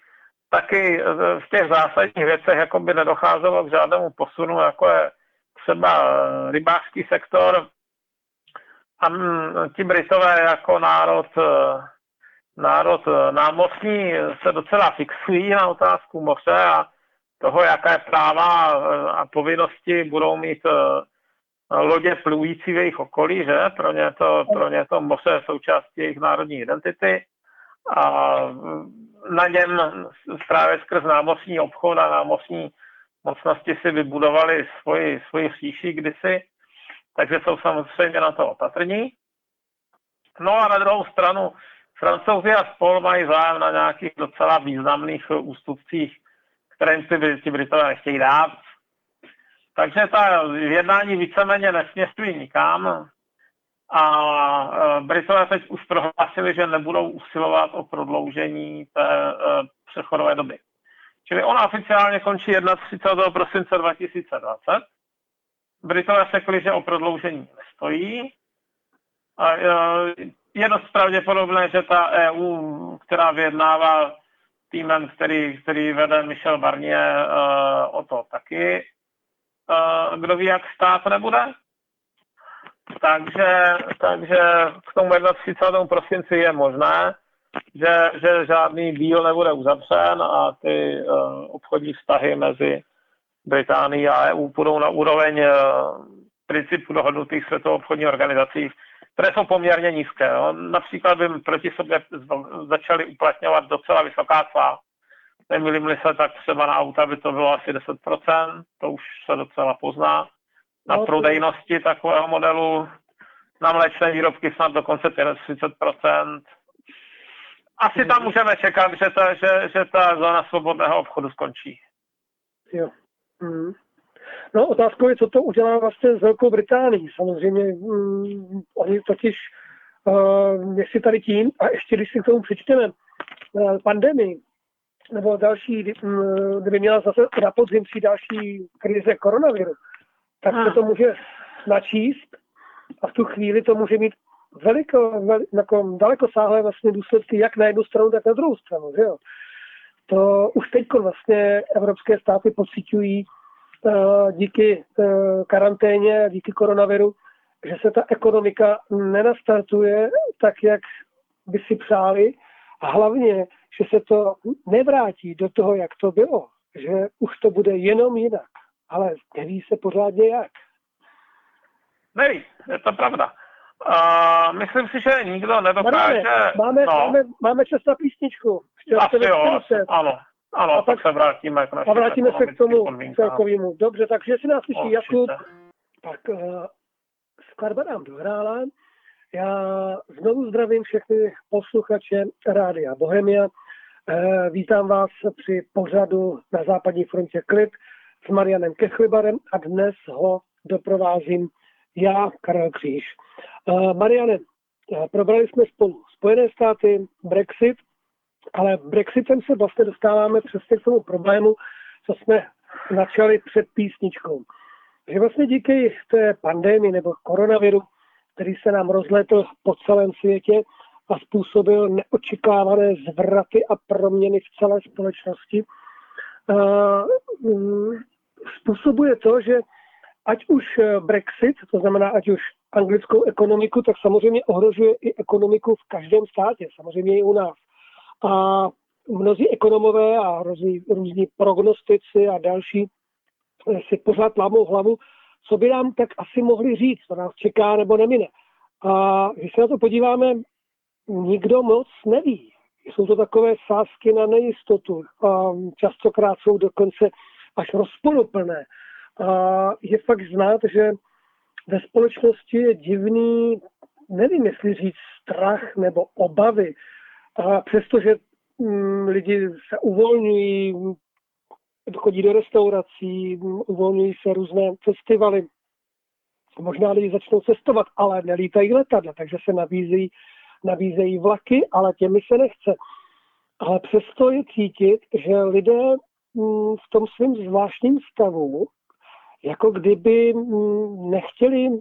Taky v těch zásadních věcech jako by nedocházelo k žádnému posunu, jako je třeba rybářský sektor, a ti Britové jako národ, národ námořní se docela fixují na otázku moře a toho, jaké práva a povinnosti budou mít lodě plující v jejich okolí, že? Pro ně to, pro ně to moře je součástí jejich národní identity a na něm právě skrz námořní obchod a námořní mocnosti si vybudovali svoji, svoji říši kdysi, takže jsou samozřejmě na to opatrní. No a na druhou stranu Francouzi a spol mají zájem na nějakých docela významných ústupcích, které jim si ti Britové nechtějí dát. Takže ta jednání víceméně nesměstují nikam. A e, Britové teď už prohlásili, že nebudou usilovat o prodloužení té e, přechodové doby. Čili ona oficiálně končí 31. prosince 2020. Britové řekli, že o prodloužení nestojí. A e, je dost pravděpodobné, že ta EU, která vyjednává týmem, který, který vede Michel Barnier, o to taky, kdo ví, jak stát nebude. Takže, takže k tomu 31. prosinci je možné, že, že žádný díl nebude uzavřen a ty obchodní vztahy mezi Británií a EU půjdou na úroveň uh, principů dohodnutých světovou obchodní organizací, které jsou poměrně nízké. Jo. Například by proti sobě začali uplatňovat docela vysoká cla. Nemýlím se, tak třeba na auta by to bylo asi 10%, to už se docela pozná. Na no, prodejnosti takového modelu, na mléčné výrobky snad dokonce 30%. Asi tam můžeme čekat, že ta, že, že ta zóna svobodného obchodu skončí. Jo. Mm. No otázkou je, co to udělá vlastně s Velkou Británií. Samozřejmě mm, oni totiž, uh, jestli tady tím, a ještě když si k tomu přečteme uh, pandemii, nebo další, mm, kdyby měla zase na podzim přijít další krize koronaviru, tak se to může načíst a v tu chvíli to může mít veliko, vel, jako daleko sáhlé vlastně důsledky jak na jednu stranu, tak na druhou stranu. Že jo? To už teď vlastně evropské státy pocitují uh, díky uh, karanténě, díky koronaviru, že se ta ekonomika nenastartuje tak, jak by si přáli a hlavně, že se to nevrátí do toho, jak to bylo, že už to bude jenom jinak, ale neví se pořádně jak. Neví, je to pravda. Uh, myslím si, že nikdo nedokáže... Mariane, máme, no. máme, máme čas na písničku. Asi jo, asi, ano. Ano, a tak se vrátíme k A vrátíme se k tomu celkovému. Dobře, takže si nás slyší Jakub, tak uh, skladba nám dohrála. Já znovu zdravím všechny posluchače Rádia Bohemia. Uh, vítám vás při pořadu na západní frontě Klid s Marianem Kechlibarem a dnes ho doprovázím já, Karel Kříž. Uh, Mariane, uh, probrali jsme spolu Spojené státy, Brexit, ale Brexitem se vlastně dostáváme přesně k tomu problému, co jsme začali před písničkou. Že vlastně díky té pandemii nebo koronaviru, který se nám rozletl po celém světě a způsobil neočekávané zvraty a proměny v celé společnosti, uh, způsobuje to, že ať už eh, Brexit, to znamená ať už anglickou ekonomiku, tak samozřejmě ohrožuje i ekonomiku v každém státě, samozřejmě i u nás. A mnozí ekonomové a různí, různí prognostici a další eh, si pořád lámou hlavu, co by nám tak asi mohli říct, co nás čeká nebo nemine. A když se na to podíváme, nikdo moc neví. Jsou to takové sázky na nejistotu. A častokrát jsou dokonce až rozporuplné. A je fakt znát, že ve společnosti je divný, nevím, jestli říct strach nebo obavy. A přestože mm, lidi se uvolňují, chodí do restaurací, uvolňují se různé festivaly, možná lidi začnou cestovat, ale nelítají letadla, takže se nabízejí, nabízejí vlaky, ale těmi se nechce. Ale přesto je cítit, že lidé mm, v tom svém zvláštním stavu jako kdyby mm, nechtěli mm,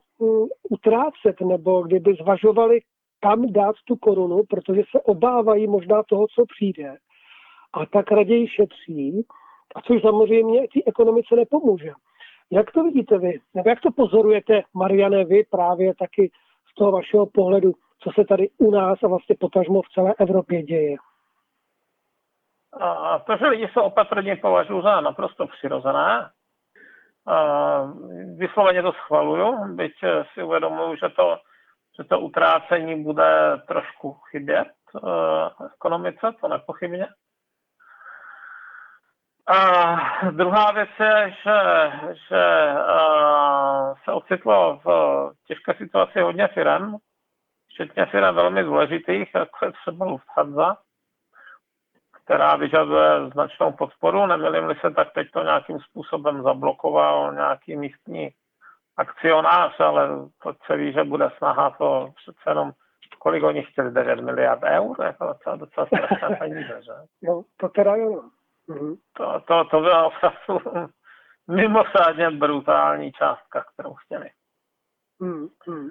utrácet nebo kdyby zvažovali, kam dát tu korunu, protože se obávají možná toho, co přijde. A tak raději šetří, a což samozřejmě té ekonomice nepomůže. Jak to vidíte vy? Nebo jak to pozorujete, Mariane, vy právě taky z toho vašeho pohledu, co se tady u nás a vlastně potažmo v celé Evropě děje? To, že lidi jsou opatrně považuji za naprosto přirozené. Vysloveně to schvaluju, byť si uvědomuji, že to, že to utrácení bude trošku chybět uh, ekonomice, to nepochybně. A druhá věc je, že, že uh, se ocitlo v těžké situaci hodně firm, včetně firm velmi důležitých, jako je třeba Lufthansa, která vyžaduje značnou podporu. Nemilím se, tak teď to nějakým způsobem zablokoval nějaký místní akcionář, ale to se ví, že bude snaha to přece jenom kolik oni chtěli, 9 miliard eur, jako docela, docela strašné [LAUGHS] peníze, že? No, to teda jo. Mhm. To, to, to byla opravdu [LAUGHS] mimořádně brutální částka, kterou chtěli. Mm-hmm.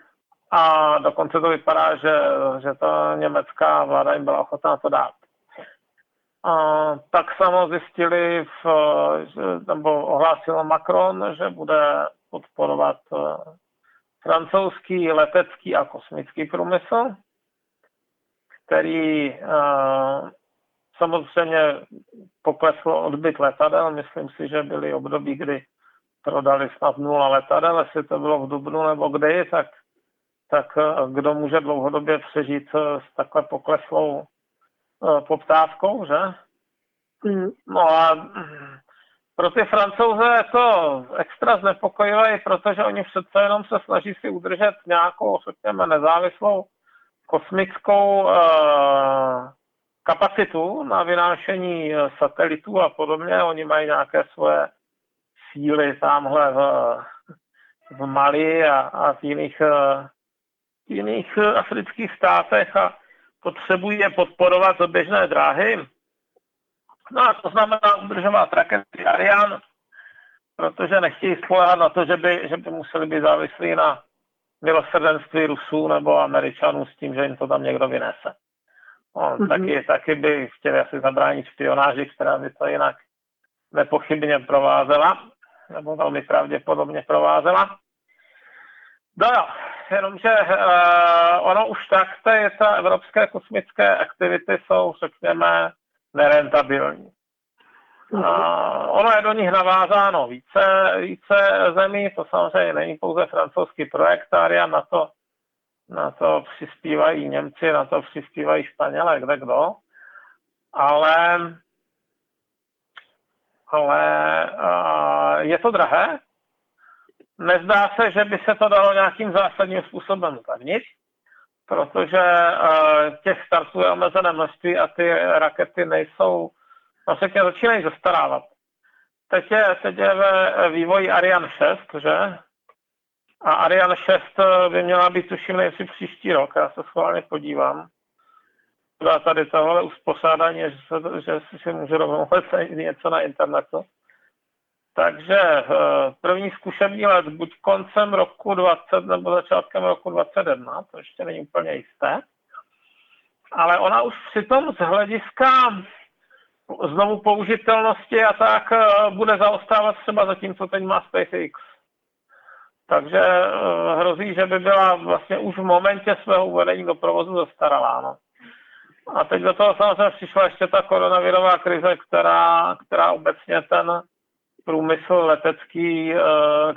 A dokonce to vypadá, že, že to německá vláda jim byla ochotná to dát. A tak samo zjistili, v, nebo ohlásil Macron, že bude podporovat eh, francouzský letecký a kosmický průmysl, který uh, samozřejmě pokleslo odbyt letadel. Myslím si, že byly období, kdy prodali snad nula letadel, jestli to bylo v Dubnu nebo kdy, tak, tak uh, kdo může dlouhodobě přežít s takhle pokleslou poptávkou, že? Mm. No a pro ty francouze je to extra znepokojivé, protože oni přece jenom se snaží si udržet nějakou, řekněme, nezávislou kosmickou uh, kapacitu na vynášení eh, satelitů a podobně. Oni mají nějaké svoje síly tamhle v, v Mali a, a v jiných, uh, jiných afrických státech a potřebují je podporovat z běžné dráhy. No a to znamená udržovat rakety Ariane, protože nechtějí spolehat na to, že by, že by museli být závislí na milosrdenství Rusů nebo Američanů s tím, že jim to tam někdo vynese. No, mm-hmm. taky, taky by chtěli asi zabránit špionáži, která by to jinak nepochybně provázela, nebo velmi pravděpodobně provázela. No jo, jenomže uh, ono už tak, ty, ta evropské kosmické aktivity jsou, řekněme, nerentabilní. A ono je do nich navázáno více, více zemí, to samozřejmě není pouze francouzský projekt, Ariane na to, na to přispívají Němci, na to přispívají Španělé, kde kdo, ale, ale a, je to drahé. Nezdá se, že by se to dalo nějakým zásadním způsobem zlevnit protože uh, těch startů je omezené množství a ty rakety nejsou, řekně začínají zastarávat. Teď je, teď je ve vývoji Ariane 6, že? A Ariane 6 by měla být tuším nejsi příští rok, já se schválně podívám. Byla tady tohle uspořádání, že, se, že si můžu rovnou [LAUGHS] něco na internetu. Takže eh, první zkušební let buď koncem roku 20 nebo začátkem roku 21, to ještě není úplně jisté. Ale ona už přitom z hlediska znovu použitelnosti a tak eh, bude zaostávat třeba za tím, co teď má SpaceX. Takže eh, hrozí, že by byla vlastně už v momentě svého uvedení do provozu zastaralá. No. A teď do toho samozřejmě přišla ještě ta koronavirová krize, která, která obecně ten průmysl letecký, eh,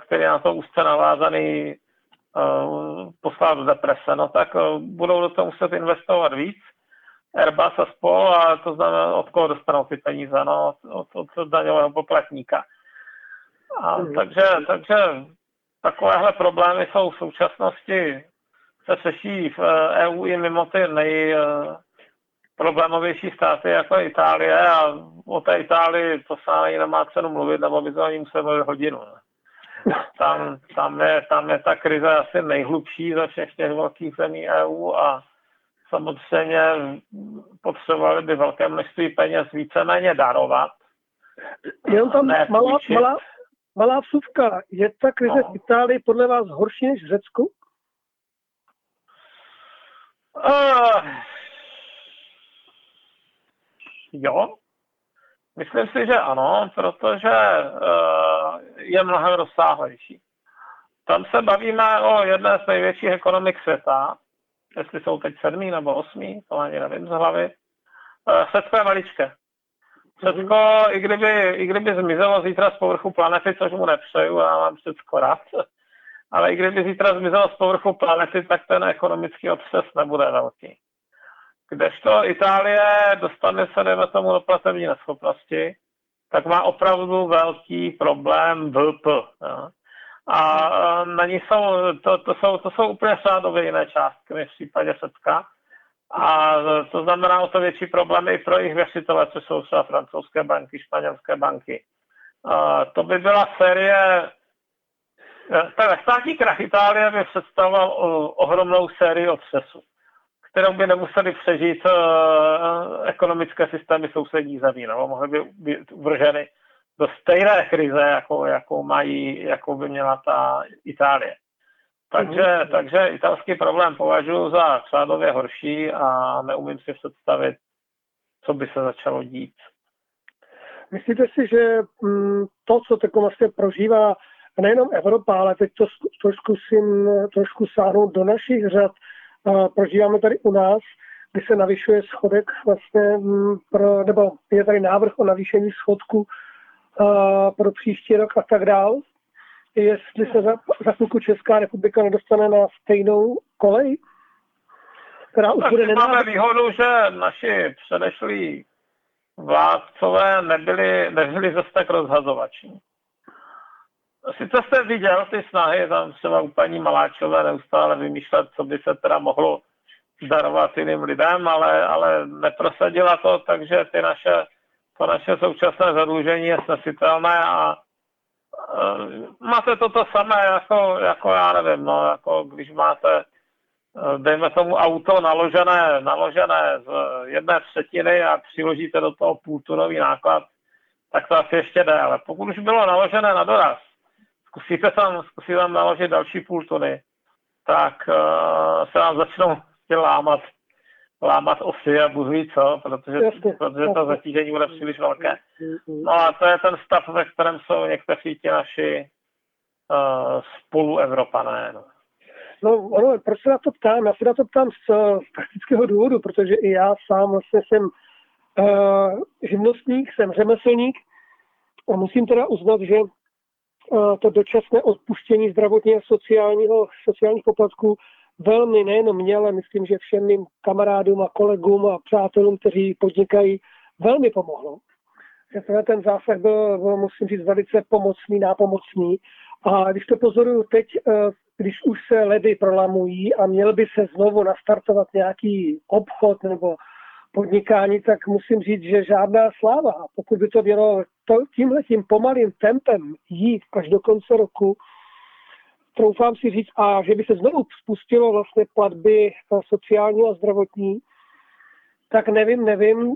který je na to úzce navázaný, eh, poslal do deprese, no tak eh, budou do toho muset investovat víc. Airbus a spol, a to znamená, od koho dostanou ty peníze, no, od, od, od daňového poplatníka. A mm. takže, takže takovéhle problémy jsou v současnosti se řeší v EU i mimo ty nej, problémovější státy, jako Itálie a o té Itálii to se ani nemá cenu mluvit, nebo by to ani museli hodinu. Ne? [LAUGHS] Tam, tam, je, tam je ta krize asi nejhlubší ze všech těch velkých zemí EU a samozřejmě potřebovali by velké množství peněz víceméně darovat. Jenom tam malá, malá, malá vsuvka. Je ta krize no. v Itálii podle vás horší než v Řecku? Uh, Jo, myslím si, že ano, protože uh, je mnohem rozsáhlejší. tam se bavíme o jedné z největších ekonomik světa, jestli jsou teď sedmý nebo osmý, to ani nevím z hlavy. Eh, Řecko je maličké. Řecko, i kdyby, i kdyby zmizelo zítra z povrchu planety, což mu nepřeju, já mám Řecko rád, ale i kdyby zítra zmizelo z povrchu planety, tak ten ekonomický otřes nebude velký. Kdežto Itálie dostane se, dejme tomu, do platební neschopnosti, tak má opravdu velký problém VP. Jo. A na ní jsou, to, to, jsou, to jsou úplně řádově jiné částky než v případě Řecka. A to znamená o to větší problémy i pro jejich věřitele, což jsou třeba francouzské banky, španělské banky. A to by byla série tak státní krach Itálie by představoval ohromnou sérii otřesů, kterou by nemuseli přežít uh, ekonomické systémy sousedních zemí, nebo mohly by být uvrženy do stejné krize, jakou, jakou, mají, jakou by měla ta Itálie. Takže, mm-hmm. takže italský problém považuji za řádově horší a neumím si představit, co by se začalo dít. Myslíte si, že mm, to, co teď vlastně prožívá nejenom Evropa, ale teď to trošku, zkusím, trošku sáhnout do našich řad, prožíváme tady u nás, kdy se navyšuje schodek vlastně, mm, pro, nebo je tady návrh o navýšení schodku pro příští rok a tak dál. Jestli se za, za chvilku Česká republika nedostane na stejnou kolej, která už tak bude Máme výhodu, že naši předešlí vládcové nebyli, nebyli zase tak rozhazovační. Sice jste viděl ty snahy, tam třeba u paní Maláčové neustále vymýšlet, co by se teda mohlo darovat jiným lidem, ale, ale neprosadila to, takže ty naše to naše současné zadlužení je snesitelné a máte to to samé jako, jako já nevím, no, jako když máte e, dejme tomu auto naložené, naložené z jedné třetiny a přiložíte do toho půltunový náklad, tak to asi ještě jde, ale pokud už bylo naložené na doraz, zkusíte tam, zkusíte tam naložit další půl tuny, tak uh, se vám začnou lámat lámat osy a bůh ví co, protože, Jasně, protože to zatížení bude příliš velké. No a to je ten stav, ve kterém jsou někteří ti naši uh, spoluevropané. No. No, ono, proč se na to ptám? Já se na to ptám z, z praktického důvodu, protože i já sám vlastně jsem uh, živnostník, jsem řemeslník a musím teda uznat, že to dočasné odpuštění zdravotního a sociálního, sociálních poplatků velmi nejenom mě, ale myslím, že všem mým kamarádům a kolegům a přátelům, kteří podnikají, velmi pomohlo. Že ten zásah byl, byl, musím říct, velice pomocný, nápomocný. A když to pozoruju teď, eh, když už se ledy prolamují a měl by se znovu nastartovat nějaký obchod nebo podnikání, tak musím říct, že žádná sláva. Pokud by to mělo tímhle tím pomalým tempem jít až do konce roku, troufám si říct, a že by se znovu spustilo vlastně platby eh, sociální a zdravotní, tak nevím, nevím,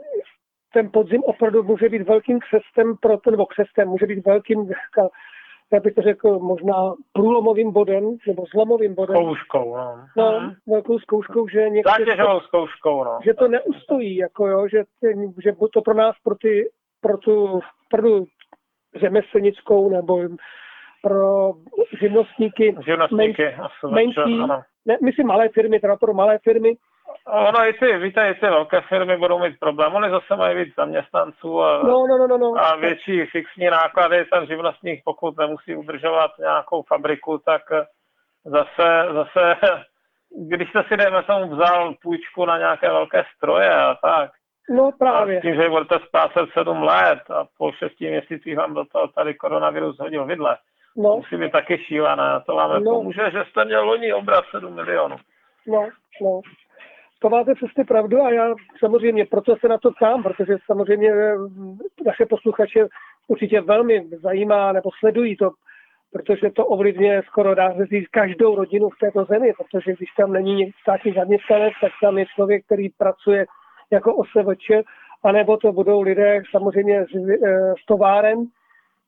ten podzim opravdu může být velkým křestem pro to, nebo křestem, může být velkým, já bych to řekl, možná průlomovým bodem, nebo zlomovým bodem. Zkouškou, no. No, mhm. velkou zkouškou, že někdy... To, zkouškou, no. Že to neustojí, jako jo, že, že to pro nás, pro, ty, pro tu, pro tu řemeslnickou nebo pro živnostníky, živnostníky men, menší, ne, myslím malé firmy, teda pro malé firmy. Ono i ty, víte, i ty velké firmy budou mít problém. Oni zase mají víc zaměstnanců a, no, no, no, no, no. a větší fixní náklady. Ten živnostník, pokud nemusí udržovat nějakou fabriku, tak zase, zase [LAUGHS] když jste si, dejme tomu, vzal půjčku na nějaké velké stroje a tak, No právě. A tím, že budete splácet sedm let a po šesti měsících vám do toho tady koronavirus hodil vidle, No. Musí být taky šílené. To vám no. pomůže, že jste měl loni obrat 7 milionů. No, no. To máte přesně pravdu a já samozřejmě proto se na to ptám, protože samozřejmě eh, naše posluchače určitě velmi zajímá nebo sledují to, protože to ovlivňuje skoro dá se říct každou rodinu v této zemi, protože když tam není státní zaměstnanec, tak tam je člověk, který pracuje jako OSVČ, anebo to budou lidé samozřejmě z, eh, z továren,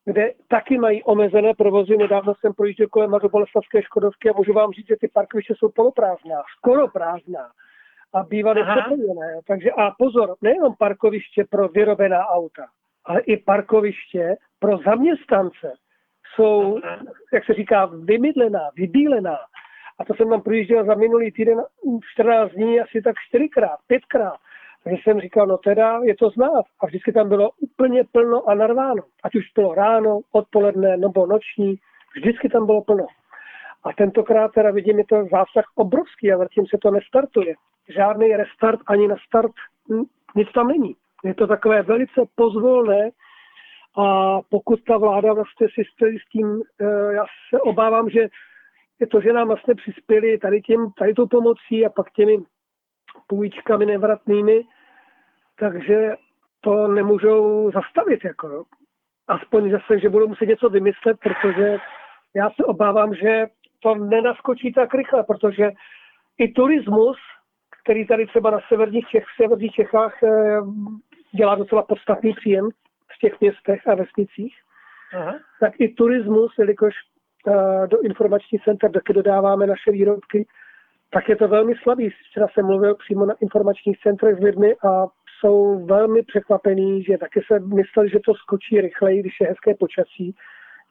kde taky mají omezené provozy. Nedávno jsem projížděl kolem Mařoboleslavské Škodovky a můžu vám říct, že ty parkoviště jsou poloprázdná, skoro prázdná a bývaly přeplněné. Takže a pozor, nejenom parkoviště pro vyrobená auta, ale i parkoviště pro zaměstnance jsou, jak se říká, vymydlená, vybílená. A to jsem tam projížděl za minulý týden 14 dní asi tak čtyřikrát, pětkrát. Takže jsem říkal, no teda je to znát. A vždycky tam bylo úplně plno a narváno. Ať už bylo ráno, odpoledne nebo noční, vždycky tam bylo plno. A tentokrát teda vidím, je to zásah obrovský a zatím se to nestartuje. Žádný restart ani na start, nic tam není. Je to takové velice pozvolné a pokud ta vláda vlastně si s tím, eh, já se obávám, že je to, že nám vlastně přispěli tady, tím, tady tou pomocí a pak těmi půjčkami nevratnými, takže to nemůžou zastavit. Jako, aspoň zase, že budou muset něco vymyslet, protože já se obávám, že to nenaskočí tak rychle, protože i turismus, který tady třeba na severních, Čech, v severních Čechách eh, dělá docela podstatný příjem v těch městech a vesnicích, Aha. tak i turismus, jelikož eh, do informačních center taky dodáváme naše výrobky, tak je to velmi slabý. Včera jsem mluvil přímo na informačních centrech s lidmi a jsou velmi překvapení, že taky se mysleli, že to skočí rychleji, když je hezké počasí.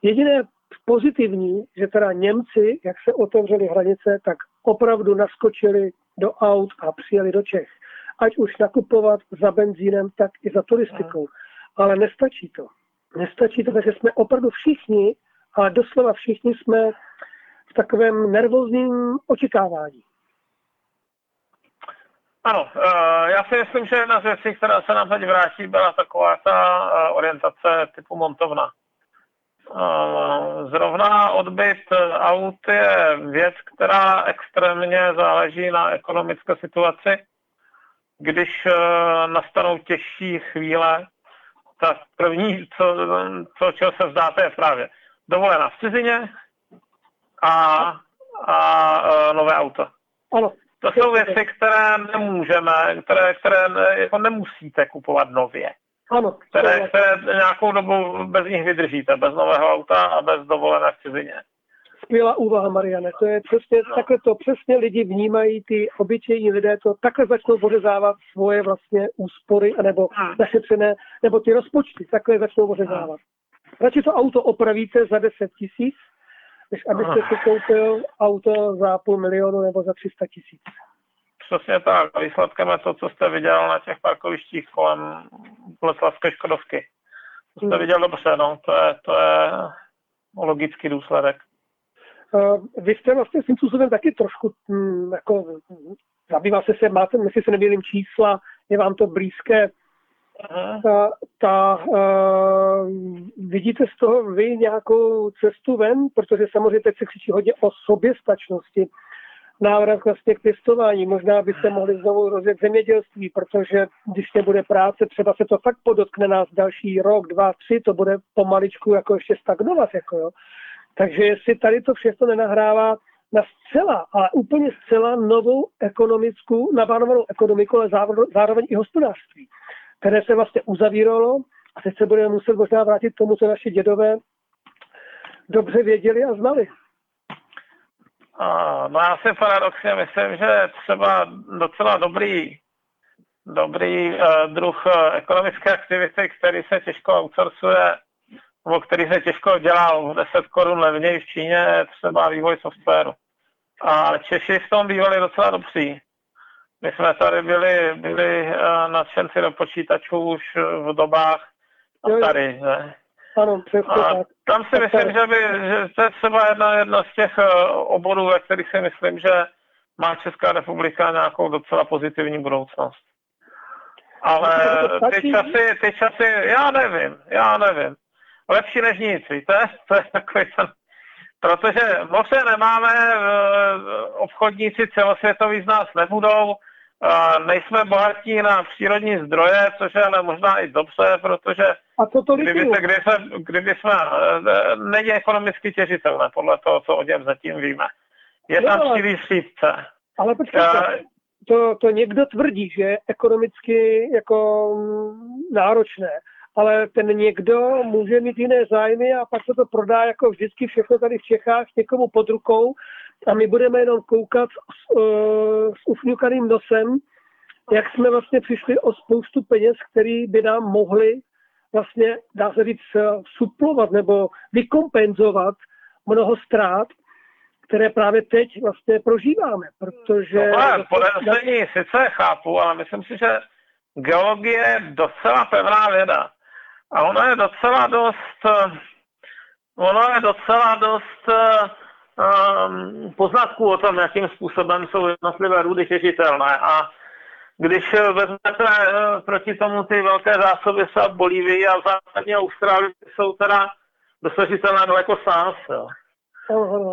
Jediné pozitivní, že teda Němci, jak se otevřely hranice, tak opravdu naskočili do aut a přijeli do Čech. Ať už nakupovat za benzínem, tak i za turistikou. Ale nestačí to. Nestačí to, takže jsme opravdu všichni, ale doslova všichni jsme v takovém nervózním očekávání. Ano, eh, já si myslím, že jedna z věcí, která se nám teď vrátí, byla taková ta eh, orientace typu montovna. Eh, zrovna odbyt aut je věc, která extrémně záleží na ekonomické situaci. Když nastanou těžší chvíle, tak první, co, co čeho se vzdáte, je právě dovolená v cizině a, a nové auto. Ano. To jsou věci, které nemůžeme, které, které ne, jako nemusíte kupovat nově. Ano. Které, které nějakou dobu bez nich vydržíte, bez nového auta a bez dovolené v cizině. Skvělá úvaha, Mariane. To je přesně, no. takhle to přesně lidi vnímají, ty obyčejní lidé to takhle začnou pořezávat svoje vlastně úspory, nebo hmm. našetřené, nebo ty rozpočty, takhle začnou pořezávat. Hmm. Radši to auto opravíte za 10 tisíc, než abyste si koupil auto za půl milionu nebo za 300 tisíc. Přesně tak. Výsledkem je to, co jste viděl na těch parkovištích kolem Boleslavské Škodovky. To jste hmm. viděl dobře, no. To je, to je logický důsledek. Uh, vy jste vlastně tím způsobem taky trošku hm, jako zabývá se se, máte, myslím se nevědím čísla, je vám to blízké ta, ta, uh, vidíte z toho vy nějakou cestu ven, protože samozřejmě teď se křičí hodně o soběstačnosti, návrat vlastně k pěstování. Možná byste mohli znovu rozjet zemědělství, protože když nebude práce, třeba se to fakt podotkne nás další rok, dva, tři, to bude pomaličku jako ještě stagnovat. Jako jo. Takže jestli tady to všechno nenahrává na zcela, ale úplně zcela novou ekonomickou, naplánovanou ekonomiku, ale zároveň i hospodářství které se vlastně uzavíralo a teď se budeme muset možná vrátit k tomu, co naši dědové dobře věděli a znali. No já si paradoxně myslím, že třeba docela dobrý, dobrý uh, druh uh, ekonomické aktivity, který se těžko outsourcuje, nebo který se těžko dělal 10 korun levněji v Číně, třeba vývoj softwaru. A Češi v tom bývali docela dobří. My jsme tady byli, byli uh, nadšenci do počítačů už v dobách tady. Ne? Ano, přesně tak. Tam si myslím, že, by, že to je třeba jedna, jedna z těch uh, oborů, ve kterých si myslím, že má Česká republika nějakou docela pozitivní budoucnost. Ale ty časy, ty časy, já nevím, já nevím. Lepší než nic, víte? [LAUGHS] To je takový ten protože moře nemáme, eh, obchodníci celosvětoví z nás nebudou, nejsme bohatí na přírodní zdroje, což je ale možná i dobře, protože a co to kdyby, se, kdyby, se, kdyby jsme, eh, není ekonomicky těžitelné, podle toho, co o něm zatím víme. Je tam no, příliš. Ale počkejte, uh, to, to někdo tvrdí, že je ekonomicky jako náročné, ale ten někdo může mít jiné zájmy a pak se to prodá jako vždycky všechno tady v Čechách někomu pod rukou a my budeme jenom koukat s, uh, s ufňukaným nosem, jak jsme vlastně přišli o spoustu peněz, které by nám mohli vlastně, dá se říct, suplovat nebo vykompenzovat mnoho ztrát, které právě teď vlastně prožíváme, protože... No, podezření sice chápu, ale myslím si, že geologie je docela pevná věda. A ono je docela dost, ono je docela dost poznatků o tom, jakým způsobem jsou jednotlivé růdy těžitelné. A když vezmete uh, proti tomu ty velké zásoby se v Bolívii a v západní Austrálii jsou teda dosažitelné daleko s nás. Jo.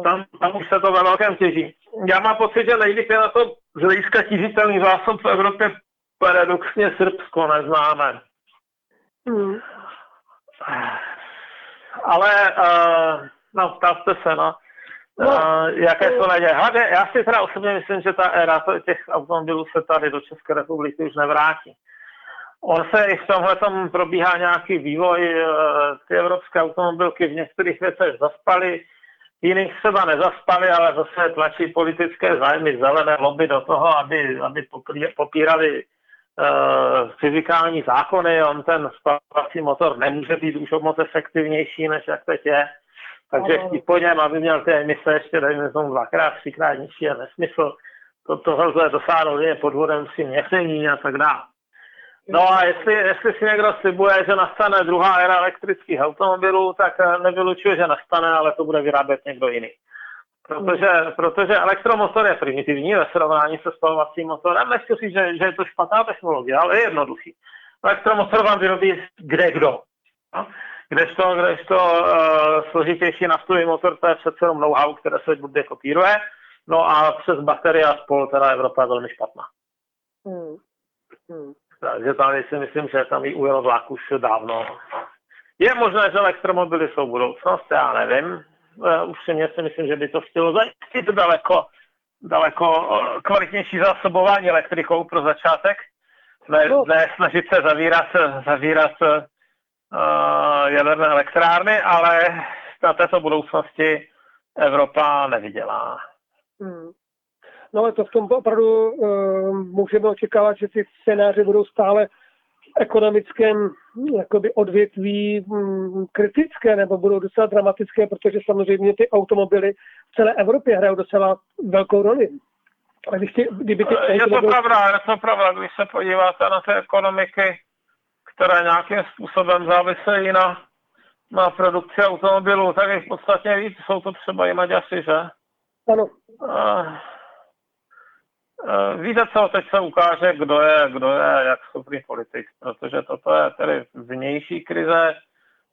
Tam, tam už se to ve velkém těží. Já mám pocit, že nejvíc je na to z hlediska těžitelných zásob v Evropě paradoxně Srbsko neznáme. Hmm. Ale, uh, no, ptáte se, no. No, jaké jsou naděje? Hlavně, já si teda osobně myslím, že ta éra těch automobilů se tady do České republiky už nevrátí. On se i v tomhle probíhá nějaký vývoj, ty evropské automobilky v některých věcech zaspaly, jiných třeba nezaspaly, ale zase tlačí politické zájmy zelené lobby do toho, aby, aby popírali uh, fyzikální zákony. On ten spalovací motor nemůže být už moc efektivnější, než jak teď je. Takže chtít po něm, aby měl ty emise ještě, dejme tomu, dvakrát, třikrát nižší, je nesmysl. To, toho lze dosáhnout je podvodem si měření a tak dále. No a jestli, jestli si někdo slibuje, že nastane druhá éra elektrických automobilů, tak eh, nevylučuje, že nastane, ale to bude vyrábět někdo jiný. Protože, protože elektromotor je primitivní ve srovnání se spalovacím motorem. Nechci říct, že, že je to špatná technologie, ale je jednoduchý. Elektromotor vám vyrobí kde kdo. No? Kdežto, kdežto uh, složitější naftový motor, to je přece jenom know-how, které se bude kopíruje. No a přes baterie a spol teda Evropa je velmi špatná. Hmm. Hmm. Takže tam si myslím, že tam i ujel vlak už dávno. Je možné, že elektromobily jsou budoucnost, já nevím. E, mě si myslím, že by to chtělo zajistit daleko, daleko e, kvalitnější zásobování elektrikou pro začátek. Ne, no. ne snažit se zavírat, zavírat uh, jaderné elektrárny, ale na této budoucnosti Evropa nevydělá. Hmm. No ale to v tom opravdu uh, můžeme očekávat, že ty scénáře budou stále v ekonomickém jakoby odvětví um, kritické nebo budou docela dramatické, protože samozřejmě ty automobily v celé Evropě hrajou docela velkou roli. A když ty, kdyby ty je to pravda, je to pravda, když se podíváte na ty ekonomiky, které nějakým způsobem závisejí na, na produkci automobilů, tak je v podstatě víc. Jsou to třeba i Maďaři, že? Ano. Víte co, teď se ukáže, kdo je, kdo je jak schopný politik, protože toto je tedy vnější krize,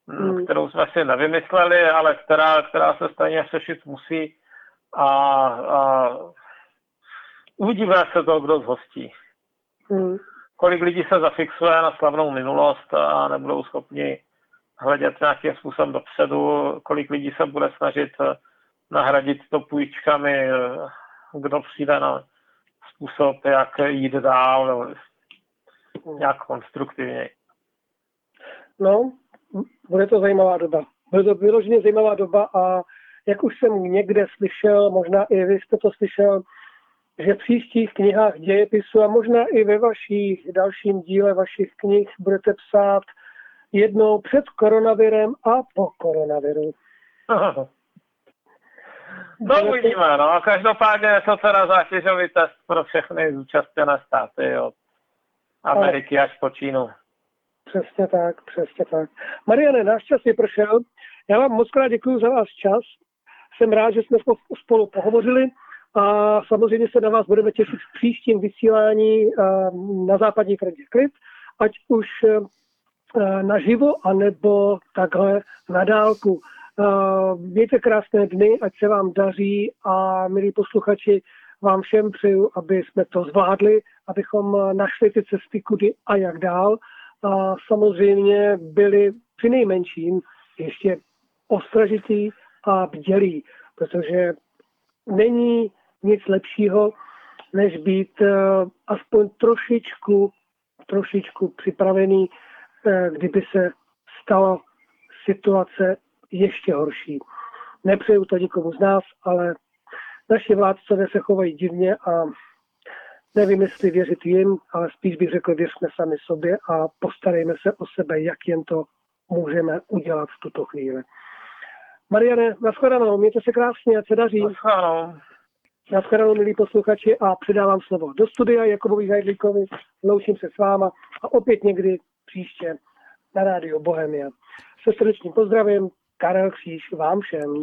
hmm. kterou jsme si nevymysleli, ale která, která se stejně řešit musí a, a uvidíme, se to kdo zhostí. Hmm. Kolik lidí se zafixuje na slavnou minulost a nebudou schopni hledět nějakým způsobem dopředu, kolik lidí se bude snažit nahradit to půjčkami, kdo přijde na způsob, jak jít dál, nějak konstruktivně. No, bude to zajímavá doba. Bude to vyloženě zajímavá doba a jak už jsem někde slyšel, možná i vy jste to slyšel, že v příštích knihách dějepisu a možná i ve vašich dalším díle vašich knih budete psát jednou před koronavirem a po koronaviru. Aha. No uvidíme, no. Každopádně je to teda zátěžový test pro všechny zúčastněné státy od Ameriky až po Čínu. Přesně tak, přesně tak. Mariane, náš čas je prošel. Já vám moc krát děkuji za váš čas. Jsem rád, že jsme spolu pohovořili a samozřejmě se na vás budeme těšit v příštím vysílání na západní frontě klid, ať už naživo, anebo takhle na dálku. Eh, mějte krásné dny, ať se vám daří a milí posluchači, vám všem přeju, aby jsme to zvládli, abychom našli ty cesty kudy a jak dál. A samozřejmě byli při nejmenším ještě ostražitý a bdělí, protože není nic lepšího, než být uh, aspoň trošičku, trošičku připravený, uh, kdyby se stala situace ještě horší. Nepřeju to nikomu z nás, ale naši vládcové se chovají divně a nevím, jestli věřit jim, ale spíš bych řekl, věřme sami sobě a postarejme se o sebe, jak jen to můžeme udělat v tuto chvíli. Mariane, nashledanou, mějte se krásně, ať se daří. Nashledanou. Nashledanou, milí posluchači, a předávám slovo do studia Jakubovi Zajdlíkovi. Loučím se s váma a opět někdy příště na rádio Bohemia. Se srdečným pozdravím, Karel Kříž vám všem.